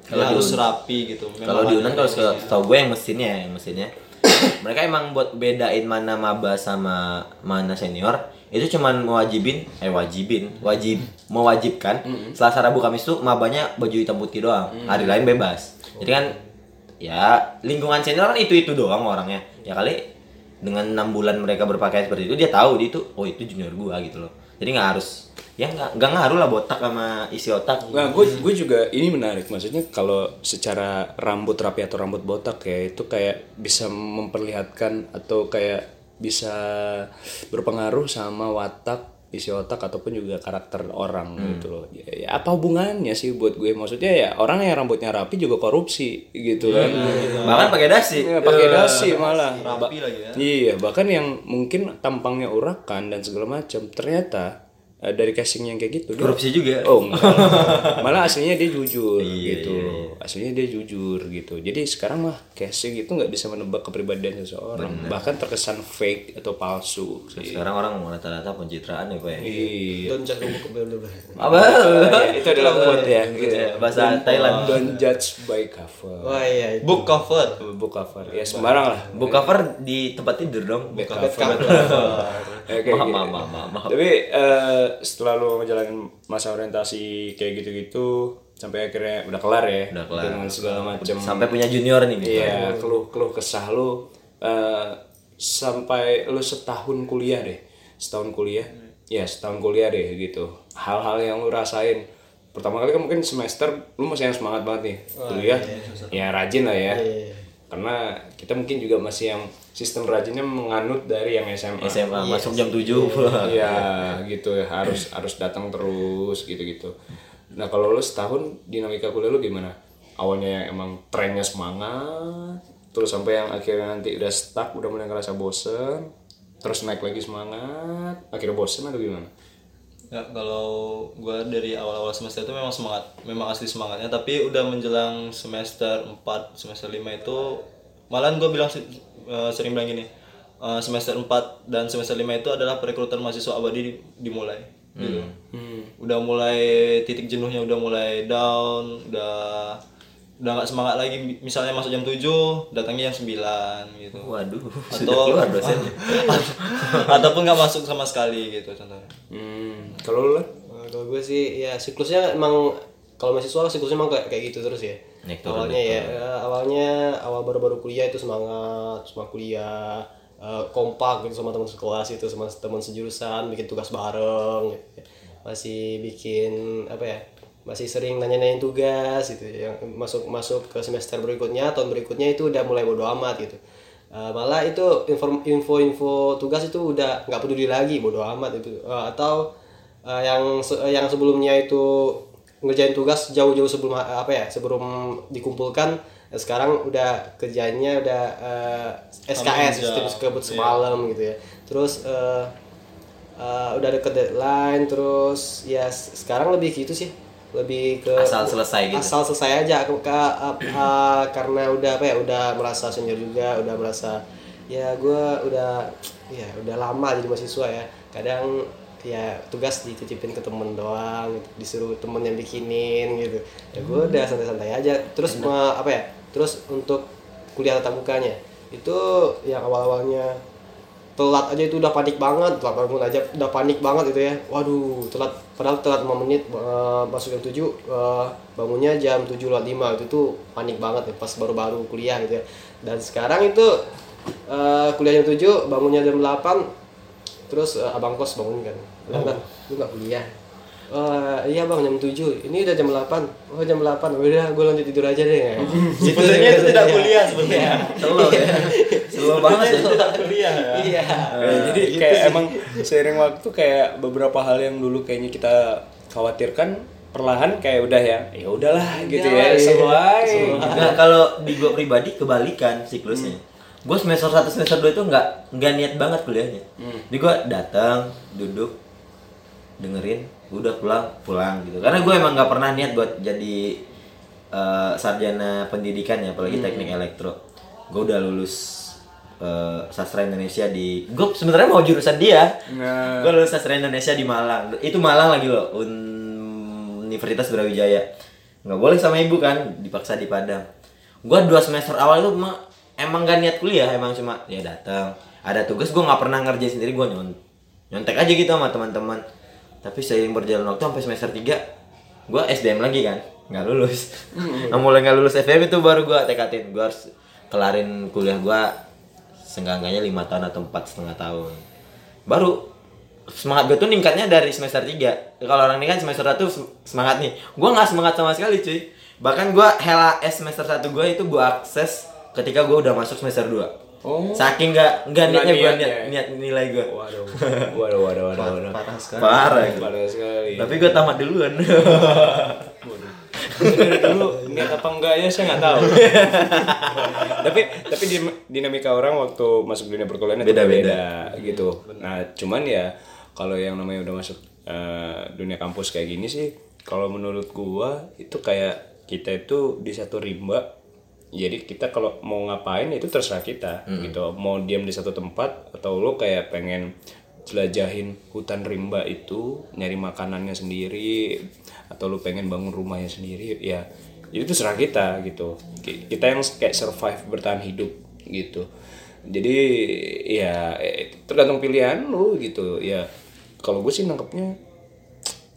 Dia harus rapi gitu. Kalau di Unan kalau se- setahu gue yang mesinnya ya, yang mesinnya. mereka emang buat bedain mana maba sama mana senior. Itu cuman mewajibin eh wajibin wajib mewajibkan. Selasa Rabu Kamis tuh mabanya baju hitam putih doang. Hari lain bebas. Jadi kan ya lingkungan senior kan itu itu doang orangnya. Ya kali dengan enam bulan mereka berpakaian seperti itu dia tahu dia itu oh itu junior gua gitu loh. Jadi nggak harus ya nggak nggak ngaruh lah botak sama isi otak. Nah, gue gue juga ini menarik. Maksudnya kalau secara rambut rapi atau rambut botak ya itu kayak bisa memperlihatkan atau kayak bisa berpengaruh sama watak isi otak ataupun juga karakter orang gitu loh. Ya, ya, apa hubungannya sih buat gue? Maksudnya ya orang yang rambutnya rapi juga korupsi gitu kan. bahkan pakai dasi Ya, pakai dasi malah. rapi lagi ya. Iya, bahkan yang mungkin tampangnya urakan dan segala macam ternyata eh, dari casing yang kayak gitu dia- korupsi juga Oh enggak. Malah aslinya dia jujur gitu loh. Aslinya dia jujur gitu. Jadi sekarang mah casing itu nggak bisa menebak kepribadian seseorang. Bahkan terkesan fake atau palsu sih. sekarang orang rata-rata pencitraan ya pak ya Iya. don't judge book cover. apa Ya, itu adalah quote ya. Gitu. ya, bahasa Thailand Don't judge by cover. wah iya itu. Book cover. Book cover. Ya sembarang lah. book cover di tempat tidur dong Bad cover. cover. Ya, kayak maaf gitu. maaf maaf maaf. Tapi eh, setelah lu ngejalanin masa orientasi kayak gitu-gitu sampai akhirnya udah kelar ya Udah kelar. dengan segala macam sampai punya junior nih gitu Iya, keluh keluh kesah lu eh, sampai lu setahun kuliah deh, setahun kuliah, ya setahun kuliah deh gitu. Hal-hal yang lu rasain. Pertama kali kan mungkin semester lu masih yang semangat banget nih. Kuliah, ya rajin lah ya. Karena kita mungkin juga masih yang sistem rajinnya menganut dari yang SMA. SMA masuk jam 7 Iya gitu ya harus harus datang terus gitu-gitu. Nah kalau lu setahun dinamika kuliah lu gimana? Awalnya yang emang trennya semangat terus sampai yang akhirnya nanti udah stuck udah mulai ngerasa bosen terus naik lagi semangat akhirnya bosen atau gimana Ya, kalau gua dari awal-awal semester itu memang semangat, memang asli semangatnya, tapi udah menjelang semester 4, semester 5 itu malahan gua bilang eh, sering bilang gini. eh, semester 4 dan semester 5 itu adalah perekrutan mahasiswa abadi di- dimulai. Gitu. Udah mulai titik jenuhnya udah mulai down, udah udah nggak semangat lagi misalnya masuk jam 7 datangnya jam 9 gitu Waduh, atau sudah keluar dosennya. ataupun nggak masuk sama sekali gitu contohnya hmm. kalau lu Nah, kalau gue sih ya siklusnya emang kalau mahasiswa siklusnya emang kayak, kayak gitu terus ya. Turun, awalnya ya eh, awalnya awal baru-baru kuliah itu semangat, semangat kuliah, eh, kompak gitu sama teman sekelas itu sama teman sejurusan, bikin tugas bareng gitu. Masih bikin apa ya? Masih sering nanya-nanyain tugas gitu yang masuk masuk ke semester berikutnya, tahun berikutnya itu udah mulai bodo amat gitu. Eh, malah itu info-info tugas itu udah nggak peduli lagi bodo amat itu Eh, atau eh, yang se- yang sebelumnya itu ngerjain tugas jauh-jauh sebelum apa ya sebelum dikumpulkan sekarang udah kerjanya udah eh, SKS sistem kebut semalam gitu ya. Terus eh, eh, udah deket deadline terus ya sekarang lebih gitu sih lebih ke Asal selesai gitu. asal selesai aja ke, ke- uh, uh, karena udah apa ya udah merasa senior juga udah merasa ya gue udah ya udah lama jadi mahasiswa ya. Kadang ya tugas dititipin ke temen doang gitu. disuruh temen yang bikinin gitu. Ya gue udah santai-santai aja. Terus me- apa ya terus untuk kuliah tatap mukanya itu yang awal-awalnya telat aja itu udah panik banget telat bangun aja udah panik banget gitu ya. Waduh telat padahal telat 5 menit eh, masuk jam 7 eh, bangunnya jam 7 lewat 5 itu tuh panik banget ya pas baru-baru kuliah gitu ya. Dan sekarang itu eh, kuliah jam 7 bangunnya jam 8 terus eh, abang kos bangun kan. Bilang kan lu gak kuliah Oh, iya bang jam 7 Ini udah jam 8 Oh jam 8 Udah gue lanjut tidur aja deh Gitu, Sebenarnya itu tidak Iya. kuliah sebenarnya. Selalu ya. Selalu banget ya. tidak kuliah ya. Iya Eh, jadi kayak emang seiring waktu kayak beberapa hal yang dulu kayaknya kita khawatirkan perlahan kayak udah ya ya udahlah gitu ya iya. sesuai Nah, kalau di gua pribadi kebalikan siklusnya. Gua semester 1 semester 2 itu nggak nggak niat banget kuliahnya. Jadi gua datang, duduk, dengerin, udah pulang, pulang gitu. Karena gue emang nggak pernah niat buat jadi eh, sarjana pendidikan ya, apalagi teknik elektro. Gue udah lulus eh, sastra Indonesia di gue sebenarnya mau jurusan dia. Nah. Gue lulus sastra Indonesia di Malang. Itu Malang lagi loh, Un- Universitas Brawijaya. Nggak boleh sama ibu kan, dipaksa di Padang. Gue dua semester awal itu emang, emang gak niat kuliah, emang cuma ya datang. Ada tugas gue nggak pernah ngerjain sendiri, gue nyon nyontek aja gitu sama teman-teman. Tapi seiring berjalan waktu sampai semester 3 gue SDM lagi kan, nggak lulus. nah mulai nggak lulus SDM itu baru gue tekatin, gue harus kelarin kuliah gue seenggak-enggaknya lima tahun atau empat setengah tahun. Baru semangat gue tuh ningkatnya dari semester 3 kalau orang ini kan semester 1 sem- semangat nih. Gue nggak semangat sama sekali cuy. Bahkan gue hela S semester 1 gue itu gue akses ketika gue udah masuk semester 2 Oh. saking nggak nggak niatnya gue niat, niat nilai gue waduh waduh waduh waduh waduh. Parah sekali. parah parah sekali. Tapi gue tamat duluan. Dulu niat apa enggak ya saya nggak tahu. Tapi tapi di- dinamika orang waktu masuk dunia perkuliahan itu Beda-beda. beda gitu. Nah cuman ya kalau yang namanya udah masuk eh, dunia kampus kayak gini sih kalau menurut gua itu kayak kita itu di satu rimba jadi kita kalau mau ngapain itu terserah kita gitu. Mau diam di satu tempat atau lo kayak pengen jelajahin hutan rimba itu nyari makanannya sendiri atau lu pengen bangun rumahnya sendiri ya itu terserah kita gitu. Ki- kita yang kayak survive bertahan hidup gitu. Jadi ya eh, tergantung pilihan lu gitu. Ya kalau gue sih nangkepnya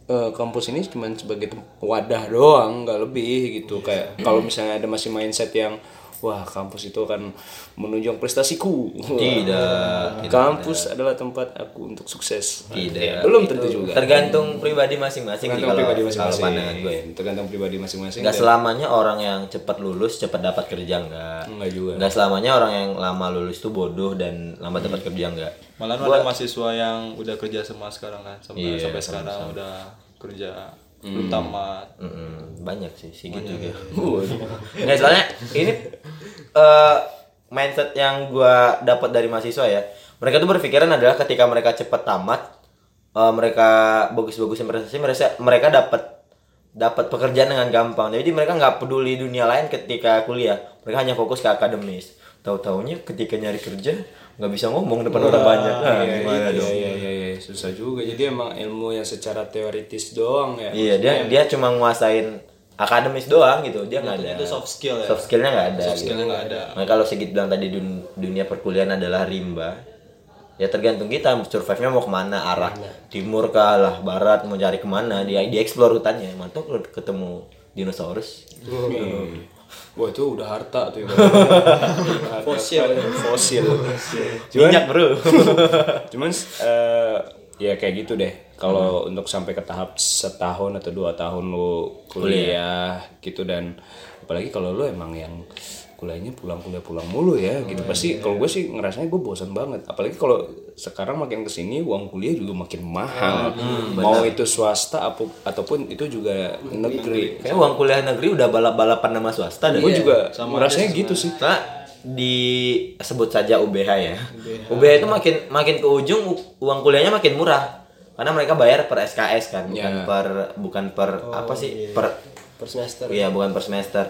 eh, kampus ini cuma sebagai wadah doang nggak lebih gitu. Kayak kalau misalnya ada masih mindset yang wah kampus itu akan menunjang prestasiku. Tidak, kampus adalah tempat aku untuk sukses. Tidak. Ya, belum tentu juga. tergantung pribadi masing-masing tergantung kalau pribadi masing-masing. pandangan gue. Tergantung pribadi masing-masing Nggak dan- selamanya orang yang cepat lulus cepat dapat kerja enggak. Enggak juga. Nggak selamanya orang yang lama lulus itu bodoh dan lama dapat kerja enggak. Malah ada mahasiswa yang udah kerja sama sekarang kan, sampai Iya, sampai sekarang udah kerja belum tamat. Mm-mm, banyak sih sih gitu ya. Nggak soalnya ini eh mindset yang gua dapat dari mahasiswa ya. Mereka tuh berpikiran adalah ketika mereka cepat tamat eh, mereka bagus-bagusin prestasi mereka mereka dapat dapat pekerjaan dengan gampang. Jadi mereka nggak peduli dunia lain ketika kuliah mereka hanya fokus ke akademis. Tahu taunya ketika nyari kerja nggak bisa ngomong depan orang banyak. Nah, Iya, gimana iya, dong? iya, iya, iya, susah juga. Jadi emang ilmu yang secara teoritis doang ya. iya dia dia cuma nguasain akademis doang gitu. Dia nggak ada itu soft skill ya? soft skillnya nggak ada soft gitu. skillnya nggak ada. Nah, kalau Sigit bilang tadi dun- dunia perkuliahan adalah rimba, ya tergantung kita. Survive-nya mau ke mana arah timur kah lah barat mau cari ke mana. Dia dia explore hutannya. Mantap ketemu dinosaurus. Iya. Wah itu udah harta tuh. Fosil. Fosil. minyak bro Cuman eh, ya kayak gitu deh. Kalau untuk sampai ke tahap setahun atau dua tahun lu kuliah gitu dan apalagi kalau lu emang yang kuliahnya pulang kuliah pulang mulu ya gitu. pasti kalau gue sih ngerasanya gue bosan banget. Apalagi kalau sekarang makin ke sini uang kuliah juga makin mahal. Mau itu swasta apu- ataupun itu juga negeri. kayak uang kuliah negeri udah balap balapan nama swasta dan gue juga ngerasanya gitu sih. Nah, di sebut saja UBH ya. UBH itu makin makin ke ujung uang kuliahnya makin murah. Karena mereka bayar per SKS kan, bukan Ya. per bukan per apa sih? Per per semester. Iya, bukan per semester.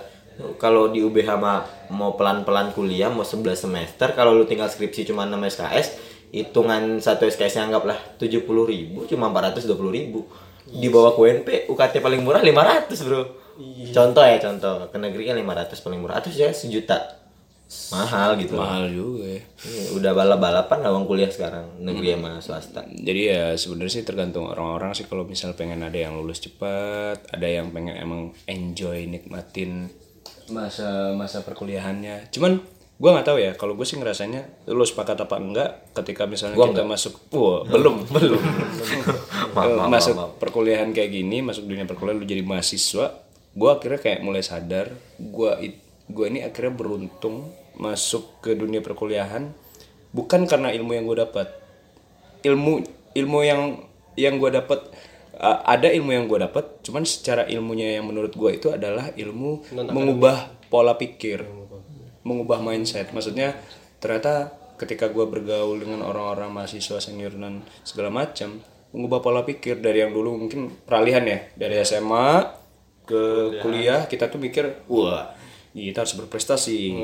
Kalau di UBH mah mau pelan-pelan kuliah mau 11 semester, kalau lu tinggal skripsi cuma 6 SKS, hitungan satu SKS-nya anggaplah 70 ribu, cuma 420 ribu. Di bawah UNP, UKT paling murah 500 bro. Contoh ya, contoh. Ke negeri kan 500 paling murah. Atau ya sejuta. Mahal gitu. mahal juga ya Iya, Udah balap-balapan lah uang kuliah sekarang. Negeri sama swasta. jadi ya sebenarnya sih tergantung orang-orang sih kalau misal pengen ada yang lulus cepat ada yang pengen emang enjoy nikmatin masa masa perkuliahannya. Cuman gua nggak tahu ya kalau gue sih ngerasanya lu sepakat apa enggak ketika misalnya kita masuk wah belum belum. Eh, masuk perkuliahan kayak gini masuk dunia perkuliahan lu jadi mahasiswa gua akhirnya kayak mulai sadar gua it- gua ini akhirnya beruntung masuk ke dunia perkuliahan bukan karena ilmu yang gue dapat. Ilmu ilmu yang yang gue dapat uh, ada ilmu yang gue dapat cuman secara ilmunya yang menurut gue itu adalah ilmu mengubah pola pikir. Mengubah mindset. Maksudnya ternyata ketika gue bergaul dengan orang-orang mahasiswa senior dan segala macam mengubah pola pikir dari yang dulu mungkin peralihan ya. Dari SMA ke kuliah kita tuh mikir wah kita harus berprestasi.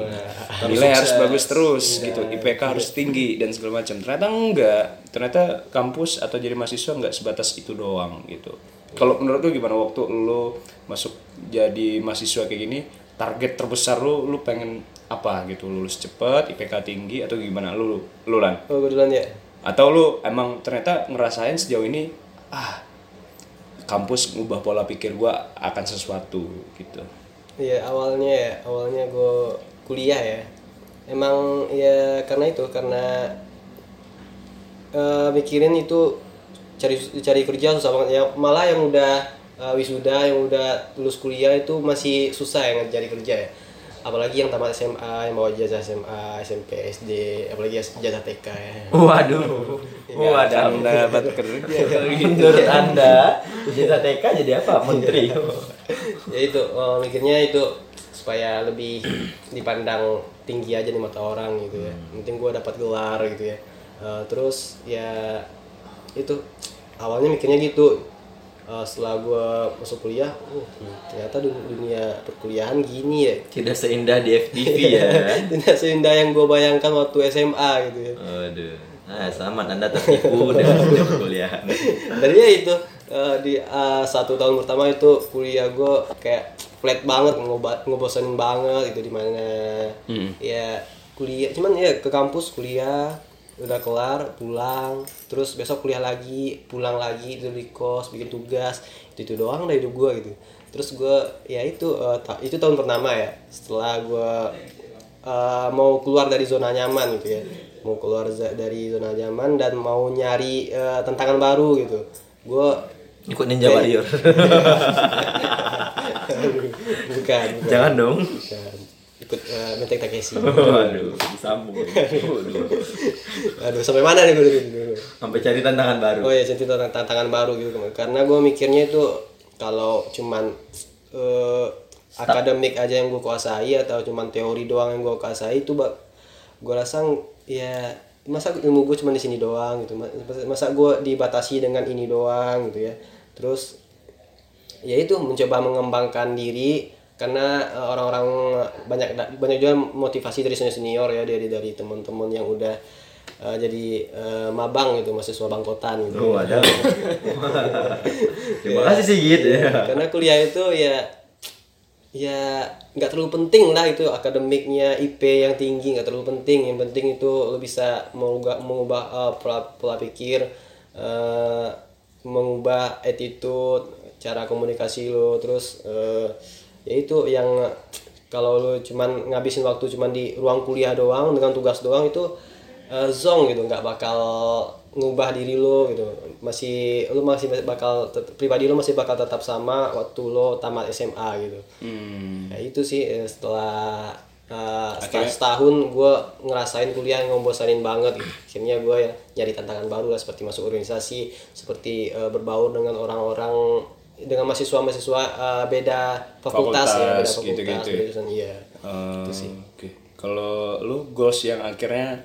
Nilai harus bagus terus gitu. IPK harus tinggi dan segala macam. Ternyata enggak. Ternyata kampus atau jadi mahasiswa enggak sebatas itu doang gitu. Kalau menurut lu gimana? Waktu lu masuk jadi mahasiswa kayak gini target terbesar lu lu pengen apa gitu? Lulus cepet IPK tinggi atau gimana? Lu lu lan? Oh gue duluan ya. Atau lu emang ternyata ngerasain sejauh ini ah kampus ngubah pola pikir gua akan sesuatu gitu Iya awalnya ya. Awalnya gue kuliah ya. Emang ya karena itu karena eh, mikirin itu cari cari kerja susah banget. Ya malah yang udah eh, wisuda yang udah lulus kuliah itu masih susah ya cari kerja ya apalagi yang tamat SMA yang bawa jasa SMA SMP SD apalagi jasa TK ya. Waduh. Waduh. dapat kerja. Menurut Anda, jasa TK jadi apa? Menteri. ya itu eh, mikirnya itu supaya lebih dipandang tinggi aja di mata orang gitu ya. Penting gue dapat gelar gitu ya. Eh, terus ya itu awalnya mikirnya gitu Eh, setelah gue masuk kuliah uh, ternyata dun- dunia perkuliahan gini ya Tidak seindah di FTV ya. tidak seindah yang gue bayangkan waktu SMA gitu ya Waduh. Nah, selamat Anda tertipu dengan dunia perkuliahan. dari ya itu eh, di eh, satu tahun pertama itu kuliah gue kayak flat banget ngobat ngebosenin banget itu di mana ya kuliah cuman ya ke kampus kuliah udah kelar pulang. Terus besok kuliah lagi pulang lagi tidur di kos bikin tugas. Itu itu doang dari hidup gue gitu. Terus gue ya itu eh, ta- itu tahun pertama ya. Setelah gue eh, mau keluar dari zona nyaman gitu ya. Mau keluar dari zona nyaman dan mau nyari eh, tantangan baru gitu. Gue Ikut Ninja Warrior. bukan, bukan, Jangan dong. bukan. Ikut uh, Mentek Takeshi Waduh, disambung. Waduh. aduh sampai mana nih gue dulu Sampai cari tantangan baru. oh ya cerita tentang tantangan baru gitu karena gue mikirnya itu kalau cuman eh, akademik aja yang gue kuasai atau cuman teori doang yang gue kuasai itu bak gue rasa ya masa ilmu gue cuma di sini doang gitu Ma- masa gue dibatasi dengan ini doang gitu ya terus ya itu mencoba mengembangkan diri karena eh, orang-orang banyak banyak juga motivasi dari senior senior ya dari dari teman-teman yang udah eh, jadi eh, mabang gitu mahasiswa bangkotan gitu Oh, ada. Terima kasih sih gitu ya. karena kuliah itu ya ya nggak terlalu penting lah itu akademiknya IP yang tinggi nggak terlalu penting yang penting itu lo bisa mengubah mengubah eh, pola pola pikir eh, mengubah attitude cara komunikasi lo terus eh, ya itu yang kalau lo cuman ngabisin waktu cuman di ruang kuliah doang dengan tugas doang itu eh, zong gitu nggak bakal ngubah diri lo gitu masih lo masih bakal pribadi lo masih bakal tetap sama waktu lo tamat SMA gitu Hmm. ya itu sih eh, setelah eh, setelah setahun gue ngerasain kuliah yang ngebosanin banget gitu. akhirnya gue ya nyari tantangan baru lah seperti masuk organisasi seperti eh, berbaur dengan orang-orang dengan mahasiswa-mahasiswa eh, beda fakultas, ya beda Fakultas, fakultas gitu-gitu ya. beda jurusan iya Eh, Oke. Kalau lu goals yang akhirnya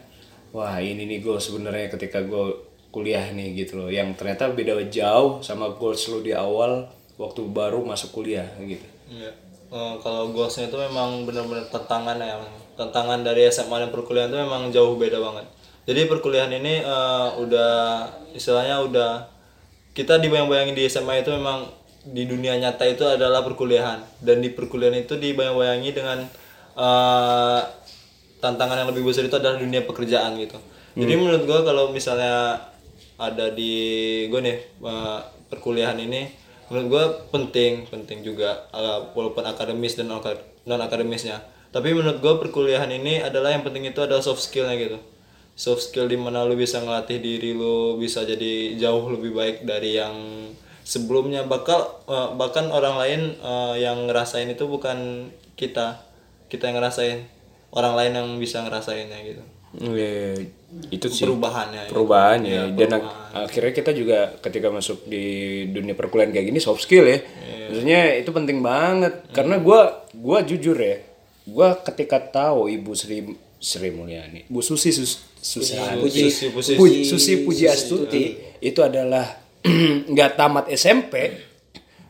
wah ini nih goals sebenarnya ketika gue kuliah nih gitu loh yang ternyata beda jauh sama goals lu di awal waktu baru masuk kuliah gitu. Iya. Eh, kalau goalsnya itu memang benar-benar tantangan ya tantangan dari SMA dan perkuliahan itu memang jauh beda banget jadi perkuliahan ini eh, udah istilahnya udah kita dibayang-bayangin di SMA itu memang di dunia nyata itu adalah perkuliahan. Dan di perkuliahan itu dibayang-bayangi dengan eh, tantangan yang lebih besar itu adalah dunia pekerjaan gitu. Jadi menurut gua kalau misalnya ada di gue nih eh, perkuliahan ini menurut gue penting penting juga eh, walaupun akademis dan non akademisnya. Tapi menurut gue perkuliahan ini adalah yang penting itu adalah soft skillnya gitu. Soft skill di mana lu bisa ngelatih diri lu bisa jadi jauh lebih baik dari yang sebelumnya. Bakal eh, bahkan orang lain eh, yang ngerasain itu bukan kita. Kita yang ngerasain. Orang lain yang bisa ngerasainnya gitu. Ya, itu sih. Perubahannya ya. perubahan ya dan ak- akhirnya kita juga ketika masuk di dunia perkuliahan kayak gini soft skill ya. Maksudnya itu penting banget. Karena gua gua jujur ya gua ketika tahu ibu Sri Sri Mulyani Bu Susi Sus, Susi Puji. Susi, Puji. Puji- Susi Puji. Astuti itu adalah nggak tamat SMP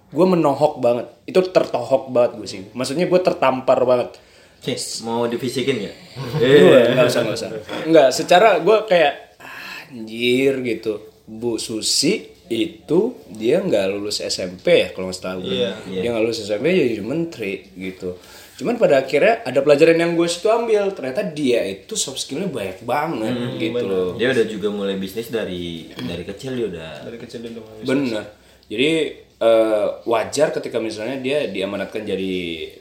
gue menohok banget itu tertohok banget gue sih maksudnya gue tertampar banget Cis, mau divisikin ya? Gue nggak usah nggak usah. Nggak, secara gue kayak "Ah, anjir gitu. Bu Susi itu dia nggak lulus SMP ya kalau nggak salah gue. Iya. Dia nggak lulus SMP jadi menteri gitu. Cuman pada akhirnya ada pelajaran yang gue situ ambil. Ternyata dia itu soft skillnya banyak banget gitu loh. Dia udah juga mulai bisnis dari dari kecil dia udah. dari kecil dulu Bener. Jadi eh, wajar ketika misalnya dia diamanatkan jadi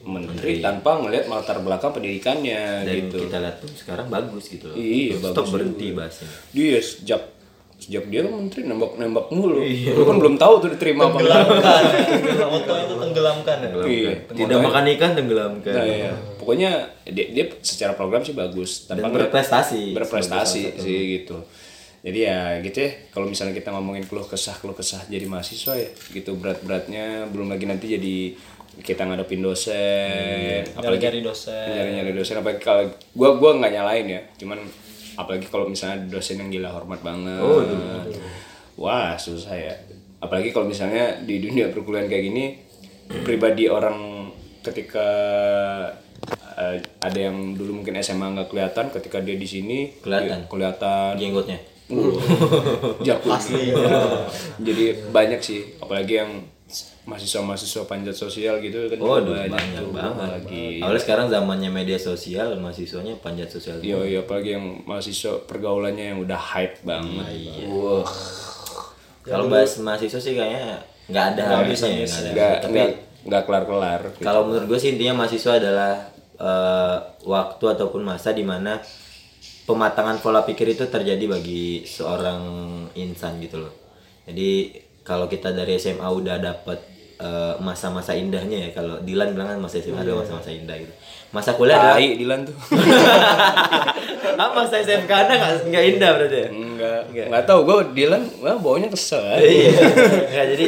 menteri tanpa ngelihat latar belakang pendidikannya Dan gitu. kita lihat tuh sekarang bagus gitu loh. Iya, Stop bagus berhenti bahasnya. Dia sejak sejak dia kan menteri nembak-nembak mulu. Lu kan belum tahu tuh diterima apa enggak. tenggelamkan foto itu tenggelamkan ya Iya. Tidak makan ikan tenggelamkan. Nah, iya. Pokoknya dia, dia secara program sih bagus Dan tanpa ngeliat- berprestasi. berprestasi sih gitu. Jadi ya gitu ya, kalau misalnya kita ngomongin keluh kesah keluh kesah jadi mahasiswa ya, gitu berat-beratnya belum lagi nanti jadi kita ngadepin dosen, apalagi nyari dosen nyari-nyari dosen apalagi kalau gua gua nggak nyalain ya, cuman apalagi kalau misalnya dosen yang gila hormat banget. Wah, susah ya. Apalagi kalau misalnya di dunia perkuliahan kayak gini pribadi orang ketika eh, ada yang dulu mungkin SMA nggak kelihatan ketika dia di sini Kelihatan. kelihatan Jenggotnya. asli jadi banyak sih apalagi yang mahasiswa-mahasiswa panjat sosial gitu kan Oh, banyak, banyak tuh banget. lagi Awalnya sekarang zamannya media sosial, mahasiswanya panjat sosial. Iya, iya, apalagi yang mahasiswa pergaulannya yang udah hype banget. Wah, Kalau bahas mahasiswa sih kayaknya nggak ada habisnya ya. nggak ada. nggak kelar-kelar. gitu. Kalau menurut gue sih intinya mahasiswa adalah eh, waktu ataupun masa di mana pematangan pola pikir itu terjadi bagi seorang insan gitu loh. Jadi kalau kita dari SMA udah dapet eh, masa-masa indahnya ya kalau Dilan bilang kan masa SMA ada masa-masa indah gitu. Masa kuliah adalah Tai Dilan tuh. ah, masa SMK anda nggak nggak indah berarti ya? Enggak, enggak tahu gue Dilan, wah baunya kesel. iya Nggak, jadi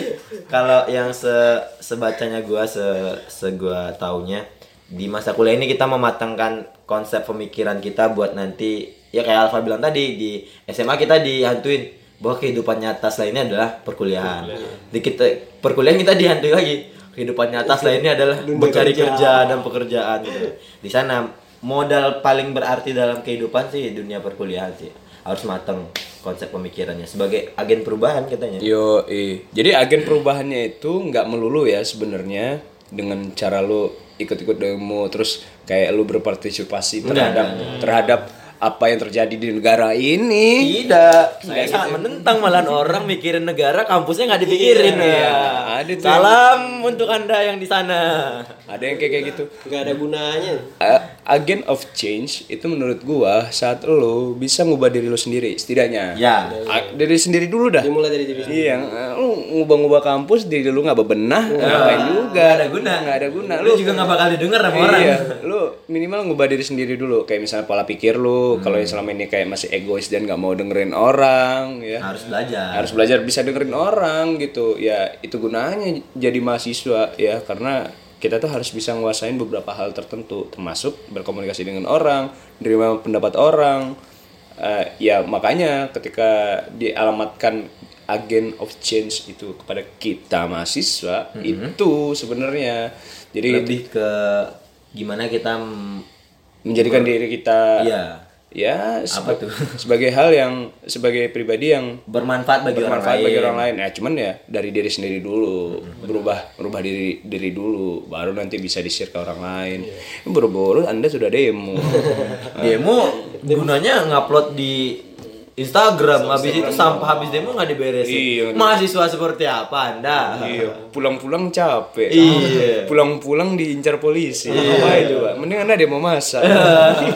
kalau yang se sebacanya gua se se gua taunya di masa kuliah ini kita mematangkan konsep pemikiran kita buat nanti ya kayak Alfa bilang tadi di SMA kita dihantuin bahwa kehidupan nyata selainnya adalah perkuliahan. Di kita perkuliahan kita dihantui lagi. Kehidupan nyata selainnya adalah mencari kerja dan pekerjaan gitu. Di sana modal paling berarti dalam kehidupan sih dunia perkuliahan sih. Harus matang konsep pemikirannya. Sebagai agen perubahan katanya. Yo, jadi agen perubahannya itu nggak melulu ya sebenarnya dengan cara lu ikut-ikut demo terus kayak lu berpartisipasi terhadap terhadap apa yang terjadi di negara ini. Tidak, saya sangat menentang malahan orang mikirin negara, kampusnya nggak dipikirin. Iya, ya. ada tuh Salam untuk anda yang di sana. Ada yang kayak kayak gitu. nggak ada gunanya A- agent of change itu menurut gua saat lo bisa ngubah diri lo sendiri setidaknya. Ya. A- dari sendiri dulu dah. dimulai dari diri sendiri Iya, eh, lu ngubah-ngubah kampus diri lu nggak bebenah, ngapain juga? Nggak ada guna. Nggak ada guna. Lu juga nggak bakal didengar sama orang. Iya, lu minimal ngubah diri sendiri dulu. Kayak misalnya pola pikir lu, kalau yang selama ini kayak masih egois dan nggak mau dengerin orang, ya. Harus belajar. Harus belajar bisa dengerin orang gitu. Ya, itu gunanya jadi mahasiswa ya karena kita tuh harus bisa nguasain beberapa hal tertentu, termasuk berkomunikasi dengan orang, menerima pendapat orang. Eh, ya makanya ketika dialamatkan agen of change itu kepada kita mahasiswa itu sebenarnya jadi Lebih ke gimana kita menjadikan diri kita Iya. Ya seba- tuh? sebagai hal yang sebagai pribadi yang bermanfaat bagi orang bermanfaat lain. bagi orang lain. Ya cuman ya dari diri sendiri dulu, berubah berubah diri diri dulu, baru nanti bisa di-share ke orang lain. Buru-buru Anda sudah demo. Demo gunanya ngupload di Instagram, habis itu sampah habis demo nggak diberesin. Iya. Mahasiswa seperti apa anda? iya, pulang-pulang capek. Iya. Pulang-pulang diincar polisi. Ngapain coba? Mending Anda demo masak.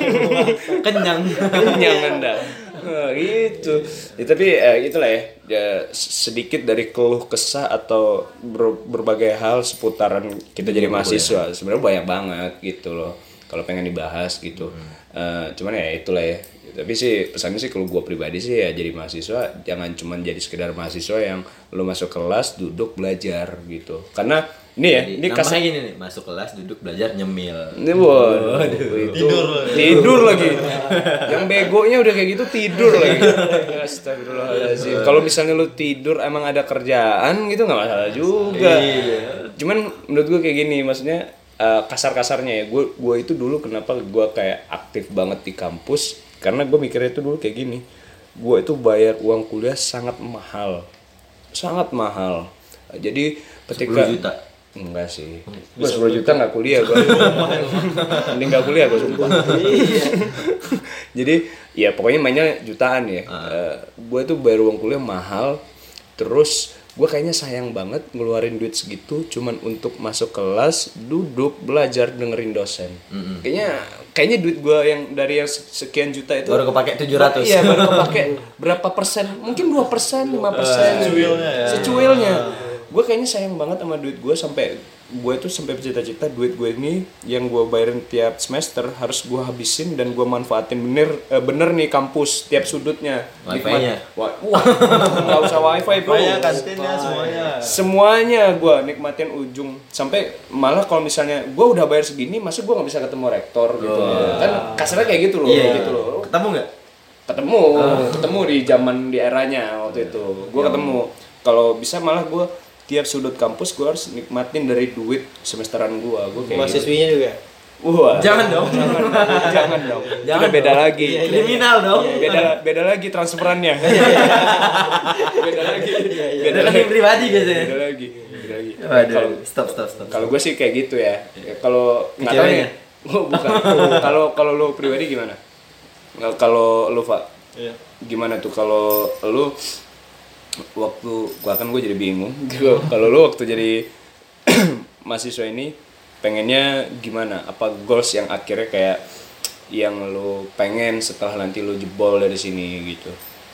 Kenyang. kenyang anda Nah, gitu ya, tapi eh, itulah ya, ya sedikit dari keluh kesah atau ber- berbagai hal seputaran kita jadi mahasiswa sebenarnya banyak banget gitu loh kalau pengen dibahas gitu Eh, cuman ya itulah ya tapi sih pesannya sih kalau gue pribadi sih ya jadi mahasiswa jangan cuman jadi sekedar mahasiswa yang lu masuk kelas duduk belajar gitu karena ini ya ini kasar gini nih, masuk kelas duduk belajar nyemil. ini waduh, itu tidur lagi. Yang begonya udah kayak gitu tidur lagi. Astagfirullahaladzim. Kalau misalnya lu tidur emang ada kerjaan gitu nggak masalah juga. Cuman menurut gue kayak gini, maksudnya eh, kasar-kasarnya ya. Gue gue itu dulu kenapa gue kayak aktif banget di kampus karena gue mikirnya itu dulu kayak gini. Gue itu bayar uang kuliah sangat mahal, sangat mahal. Jadi ketika 10 juta. Enggak sih. Gue 10 juta nggak kuliah gue. Mending nggak kuliah gue sumpah. Jadi ya pokoknya mainnya jutaan ya. gue tuh bayar uang kuliah mahal. Terus gue kayaknya sayang banget ngeluarin duit segitu cuman untuk masuk kelas, duduk, belajar dengerin dosen. Kayaknya kayaknya duit gue yang dari yang sekian juta itu Baru kepake 700. Iya, baru kepake berapa persen? Mungkin 2 persen, 5 persen. Secuilnya ya. Secuilnya. Gue kayaknya sayang banget sama duit gue sampai gue tuh sampai bercita-cita duit gue ini yang gue bayarin tiap semester harus gue habisin dan gue manfaatin bener eh, bener nih kampus tiap sudutnya. Wifi-nya? Nikmat- Wah, nggak usah wifi bro. Banyak kantinnya semuanya. Semuanya gue nikmatin ujung sampai malah kalau misalnya gue udah bayar segini, masa gue nggak bisa ketemu rektor gitu. Kan kasarnya kayak gitu loh, Iya. gitu loh Ketemu nggak? ketemu ketemu di zaman di eranya waktu itu gue ketemu kalau bisa malah gue tiap sudut kampus gue harus nikmatin dari duit semesteran gue gue kayak gitu. mahasiswinya juga? Wah. Jangan dong. jangan. Dong jangan dong. Jangan Udah beda dong. lagi. Kriminal dong. beda beda lagi transferannya. Beda lagi. Beda lagi pribadi biasanya. beda lagi. Beda lagi. Waduh, kalau stop stop stop. kalau gue sih kayak gitu ya. Ya, kalau nggak tahu Oh, bukan. Kalau kalau lu pribadi gimana? Kalau lu pak? Iya. gimana tuh kalau lu waktu gua kan gue jadi bingung Gua- kalau lu waktu jadi mahasiswa ini pengennya gimana apa goals yang akhirnya kayak yang lu pengen setelah nanti lu jebol dari sini gitu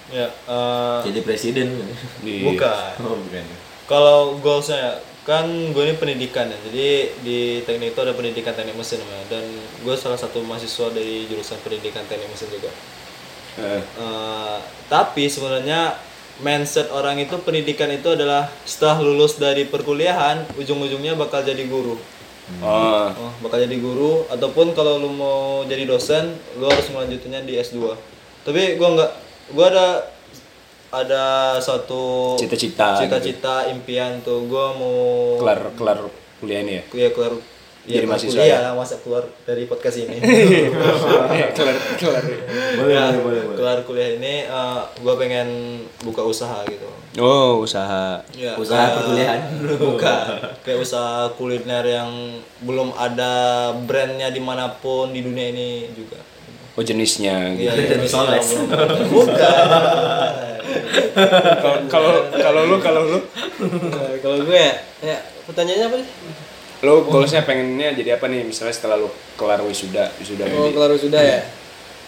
Ya, eh, Jadi presiden. di bukan. Oh, bukan. Kalau goalsnya kan gue ini pendidikan ya, jadi di teknik itu ada pendidikan teknik mesin namanya, dan gue salah satu mahasiswa dari jurusan pendidikan teknik mesin juga. Eh, Eh, tapi sebenarnya mindset orang itu pendidikan itu adalah setelah lulus dari perkuliahan ujung-ujungnya bakal jadi guru. Oh, Oh, bakal jadi guru ataupun kalau lu mau jadi dosen lu harus melanjutinnya di S2 tapi gua nggak gua ada ada suatu Cita-cita cita-cita impian tuh gua mau kelar kelar kuliah ini ya. kuliah keluar Jadi ya, mahasiswa ya? lah masa keluar dari podcast ini kelar kelar. Boleh, Ya, boleh, boleh, keluar kuliah ini eh, gua pengen buka usaha gitu Oh, usaha. Ya, Usaha kayak- perkuliahan. Bukan. Kayak usaha kuliner yang belum ada brandnya di mana pun di dunia ini juga. Oh, jenisnya gitu. Iya, iya, Soles. belum ada. Bukan. Kalau kalau kalau lu kalau lu Nah, kalau gue ya, ya pertanyaannya apa nih? Lu goalsnya pengennya jadi apa nih misalnya setelah lu kelar wisuda wisuda Oh, ini kelar sudah ya.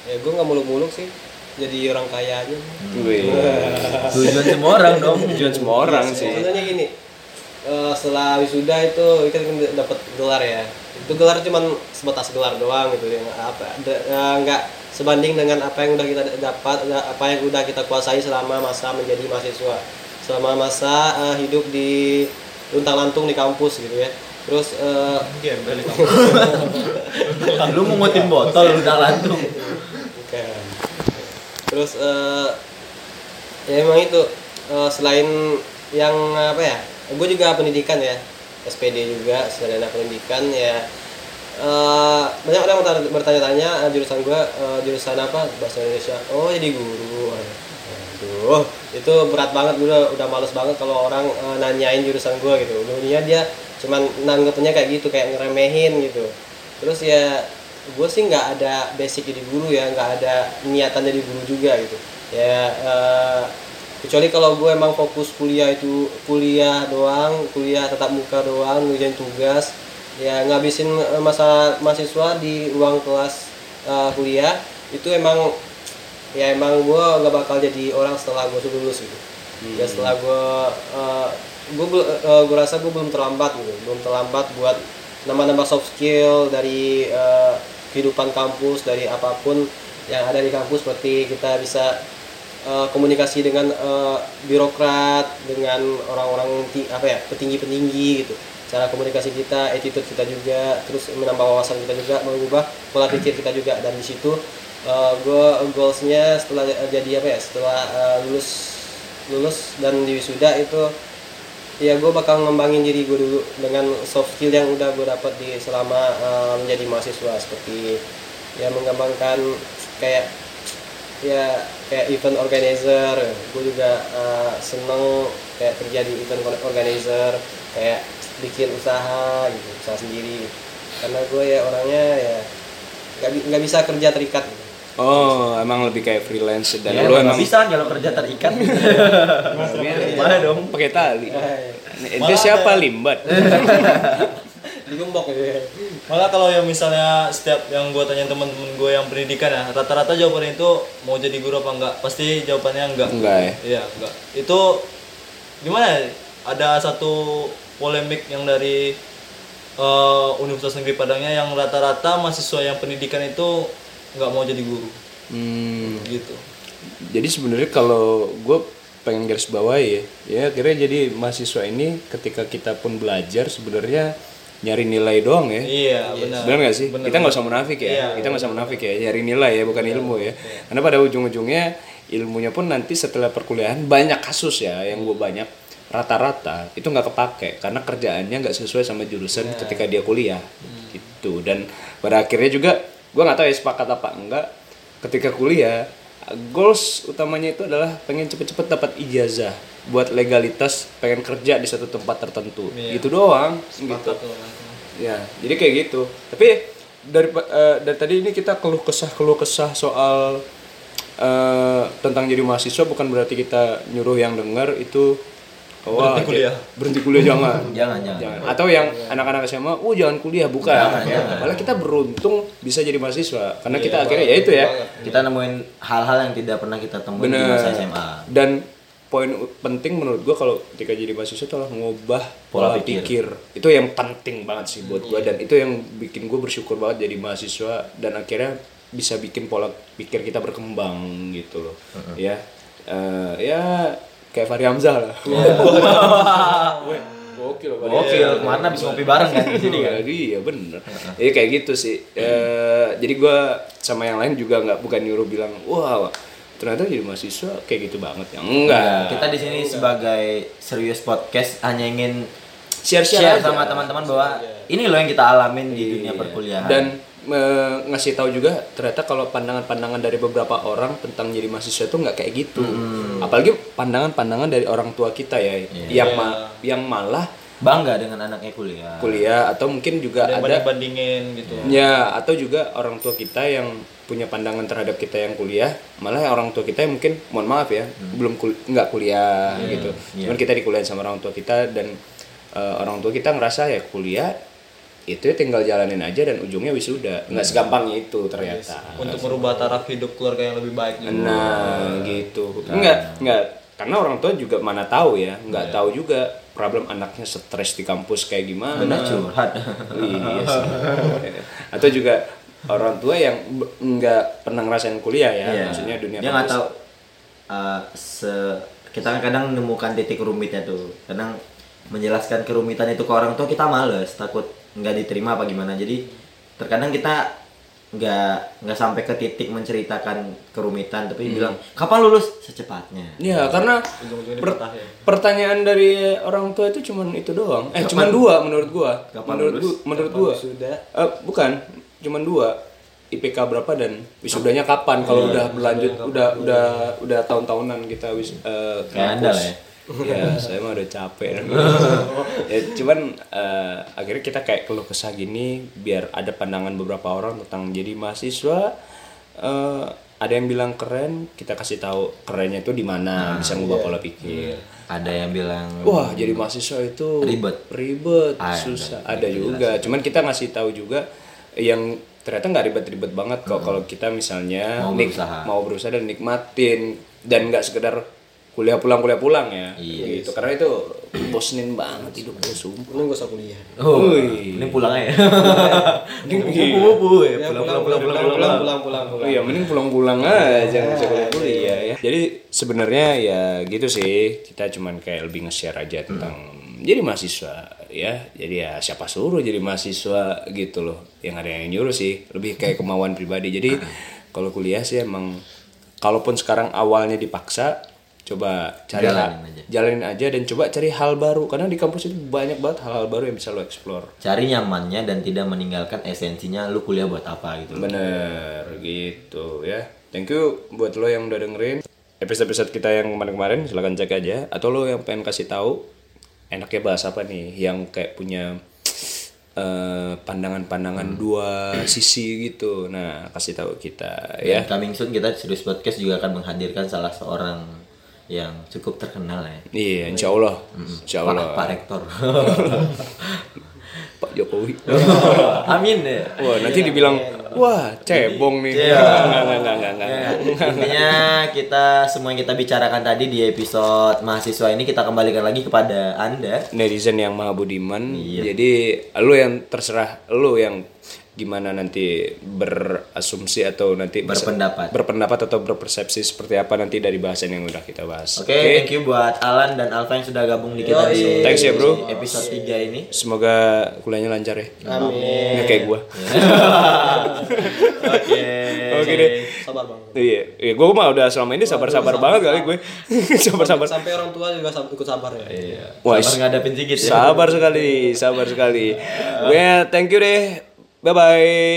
Ya gue nggak muluk-muluk sih. Jadi orang kaya aja. Wih, Tujuan semua orang dong. tujuan semua orang sih Sebenarnya gini, eh, setelah wisuda itu kita kan dapat gelar ya. Itu gelar cuman sebatas gelar doang gitu ya. Apa eh, nggak sebanding dengan apa yang udah kita dapat, apa yang udah kita kuasai selama masa menjadi mahasiswa. Selama masa eh, hidup di luntang-lantung di kampus gitu ya. Terus eh, Gembel itu. Lu mau ngutin botol lu udah lantung. Bukan. Terus eh ya emang itu eh, selain yang apa ya? Gue juga pendidikan ya, SPD juga sarjana pendidikan ya. eh banyak orang bertanya- bertanya-tanya eh, jurusan gue jurusan apa bahasa Indonesia. Oh jadi guru. Aduh, itu berat banget gue udah, udah males banget kalau orang eh, nanyain jurusan gue gitu. Dulunya dia cuman nanggepnya kayak gitu, kayak ngeremehin gitu. Terus ya gue sih nggak ada basic jadi guru ya, nggak ada niatan jadi guru juga gitu. Ya eh, kecuali kalau gue emang fokus kuliah itu kuliah doang, kuliah tatap muka doang, ngerjain tugas, ya ngabisin eh, masa mahasiswa di ruang kelas eh, kuliah itu emang ya emang gue gak bakal jadi orang setelah gue lulus gitu. Ya setelah gue gue gue rasa gue belum terlambat gitu. Belum terlambat buat nambah-nambah soft skill dari eh, kehidupan kampus dari apa pun yang ada di kampus seperti kita bisa eh, komunikasi dengan eh, birokrat dengan orang-orang apa ya petinggi-petinggi gitu. Cara komunikasi kita attitude kita juga terus menambah wawasan kita juga mengubah pola pikir kita juga. Dan di situ gue goalsnya setelah jadi apa ya setelah eh, lulus lulus dan di wisuda itu ya gue bakal ngembangin diri gue dulu dengan soft skill yang udah gue dapat di selama eh, menjadi mahasiswa seperti ya mengembangkan kayak ya kayak event organizer gue juga eh, seneng kayak kerja di event organizer kayak bikin usaha gitu usaha sendiri karena gue ya orangnya ya nggak nggak bisa kerja terikat gitu. Oh emang lebih kayak freelance dan Ya, lu emang bisa kalau kerja terikat. Gimana dong? pakai tali itu siapa limbat digembok ya Malah kalau yang misalnya setiap yang gue tanya teman-teman gue yang pendidikan ya, rata-rata jawabannya itu mau jadi guru apa enggak? Pasti jawabannya enggak. enggak ya Iya, enggak. Itu gimana ya? Ada satu polemik yang dari eh, Universitas Negeri Padangnya yang rata-rata mahasiswa yang pendidikan itu nggak mau jadi guru hmm. gitu. jadi sebenarnya kalau gue pengen garis bawahi ya ya akhirnya jadi mahasiswa ini ketika kita pun belajar sebenarnya nyari nilai doang ya Iya, benar. Benar nggak sih? Benar, kita nggak usah munafik ya. Iya, kita nggak usah munafik ya. Nyari nilai ya, bukan ilmu ya. Karena pada ujung-ujungnya ilmunya pun nanti setelah perkuliahan banyak kasus ya yang gue banyak rata-rata itu nggak kepake karena kerjaannya nggak sesuai sama jurusan ketika dia kuliah gitu dan pada akhirnya juga gue nggak tahu ya sepakat apa enggak. Ketika kuliah goals utamanya itu adalah pengen cepet-cepet dapat ijazah buat legalitas pengen kerja di satu tempat tertentu. Gitu doang gitu. Ya, jadi kayak gitu. Tapi dari eh, dari tadi ini kita keluh kesah keluh kesah soal eh, tentang jadi mahasiswa bukan berarti kita nyuruh yang dengar itu wah, Berhenti kuliah. Berhenti kuliah jangan. Jangan, jangan. Jangan. Atau yang anak-anak SMA, oh jangan kuliah, bukan. Ya. Malah kita beruntung bisa jadi mahasiswa karena kita akhirnya ya itu ya. Kita nemuin hal-hal yang tidak pernah kita temuin di Bener. masa SMA. Dan poin penting menurut gua kalau ketika jadi mahasiswa itu adalah mengubah pola, Pola pikir. pikir. Itu yang penting banget sih buat gua dan itu yang bikin gua bersyukur banget jadi mahasiswa dan akhirnya bisa bikin pola pikir kita berkembang gitu loh. Ya. Eh, ya kayak Fahri Hamzah lah. Gokil. Oke, kemarin habis ngopi bareng kan di sini kan. Iya, iya bener. Iya kayak gitu sih. Eh, jadi gua sama yang lain juga nggak bukan nyuruh bilang, wah ternyata jadi mahasiswa kayak gitu banget ya. Enggak. Kita di sini sebagai serius podcast hanya ingin Share-share share aja. sama teman-teman bahwa ini loh yang kita alamin di dunia perkuliahan. dan ngasih tahu juga ternyata kalau pandangan-pandangan dari beberapa orang tentang jadi mahasiswa itu nggak kayak gitu. Apalagi pandangan-pandangan dari orang tua kita ya yang ma- yang malah bangga dengan anaknya kuliah. kuliah atau mungkin juga Ada ada banding bandingin gitu. ya atau juga orang tua kita yang punya pandangan terhadap kita yang kuliah malah orang tua kita yang mungkin mohon maaf ya belum kul- nggak kuliah gitu. Cuman kita dikuliahin sama orang tua kita dan eh, orang tua kita ngerasa ya kuliah itu ya tinggal jalanin aja dan ujungnya wisuda. Nggak segampang itu ternyata. Untuk merubah taraf hidup keluarga yang lebih baik juga. nah gitu. Enggak enggak karena orang tua juga mana tahu ya. Nggak tahu juga problem anaknya stres di kampus kayak gimana. Benar curhat. iya sih. atau juga orang tua yang nggak pernah ngerasain kuliah ya. Iya. maksudnya dunia dia nggak kampus. tahu uh, se kita kan kadang menemukan titik rumitnya tuh. Kadang menjelaskan kerumitan itu ke orang tua kita males takut nggak diterima apa gimana jadi terkadang kita nggak nggak sampai ke titik menceritakan kerumitan tapi bilang kapan lulus secepatnya Ya karena Ujung-ujungnya per- ya. pertanyaan dari orang tua itu cuman itu doang. Eh cuman dua menurut gua. menurut gua, menurut gua. wisuda? Eh, bukan, cuman dua. IPK berapa dan wisudanya kapan? Kalau udah berlanjut udah udah udah tahun-tahunan kita wis eh, Kayak Anda lah kampus. ya. Ya saya mah udah capek. Ya, cuman eh, akhirnya kita kayak keluh kesah gini biar ada pandangan beberapa orang tentang jadi mahasiswa eh, ada yang bilang keren kita kasih tahu kerennya itu di mana bisa ngubah pola pikir. Ada yang bilang wah jadi mahasiswa itu Ribet. ribet Ada, susah. ada juga. Cuman kita ngasih tahu juga yang ternyata nggak ribet-ribet banget kok kalau kita misalnya Mau nik- berusaha. mau berusaha dan nikmatin dan nggak sekedar kuliah pulang kuliah pulang ya Iya. gitu karena itu bosenin banget hidup gue sumpah Mending gak usah kuliah. oh Wih. ini pulang ya Iya. pulang Ya, pulang, pulang, pulang, pulang, pulang, pulang, pulang, Oh iya, mending pulang-pulang aja nggak usah kuliah kuliah ya. Jadi sebenarnya ya gitu sih, kita cuman kayak lebih nge-share aja tentang jadi mahasiswa ya. Jadi ya siapa suruh jadi mahasiswa gitu loh. Yang ada yang nyuruh sih, lebih kayak kemauan pribadi. Jadi kalau kuliah sih emang kalaupun sekarang awalnya dipaksa coba cari Jalanin aja. jalanin aja dan coba cari hal baru karena di kampus itu banyak banget hal-hal baru yang bisa lo explore. cari nyamannya dan tidak meninggalkan esensinya lu kuliah buat apa gitu Bener gitu ya. Thank you buat lo yang udah dengerin episode-episode kita yang kemarin-kemarin silahkan cek aja atau lo yang pengen kasih tahu enaknya bahas apa nih yang kayak punya eh, pandangan-pandangan dua sisi gitu. Nah, kasih tahu kita ya. Coming soon kita serius podcast juga akan menghadirkan salah seorang yang cukup terkenal ya. Iya, insya Allah. Insya Pak, Allah. Pak Rektor. Pak Jokowi. Amin ya. Wah, nanti dibilang, wah cebong nih. Iya. Enggak, enggak, enggak, enggak, enggak. Ya, intinya kita semua yang kita bicarakan tadi di episode mahasiswa ini kita kembalikan lagi kepada Anda. netizen yang maha budiman. Iya. Jadi lu yang terserah lu yang gimana nanti berasumsi atau nanti bisa- Berpendapat. berpendapat atau berpersepsi seperti apa nanti dari bahasan yang udah kita bahas. Oke, thank you buat Alan dan Alfa yang sudah gabung di kita di Thanks ya, bro. episode 3 ini. Semoga kuliahnya lancar ya. Amin. Nggak kayak gua. Oke. Oke deh. Sabar bang. Iya, iya gue mah udah selama ini sabar-sabar banget kali gue. Sabar-sabar. Sampai orang tua juga ikut sabar ya. Iya. Wah, Sabar ngadepin sedikit ya. Sabar sekali, sabar sekali. Well, thank you deh. Bye bye.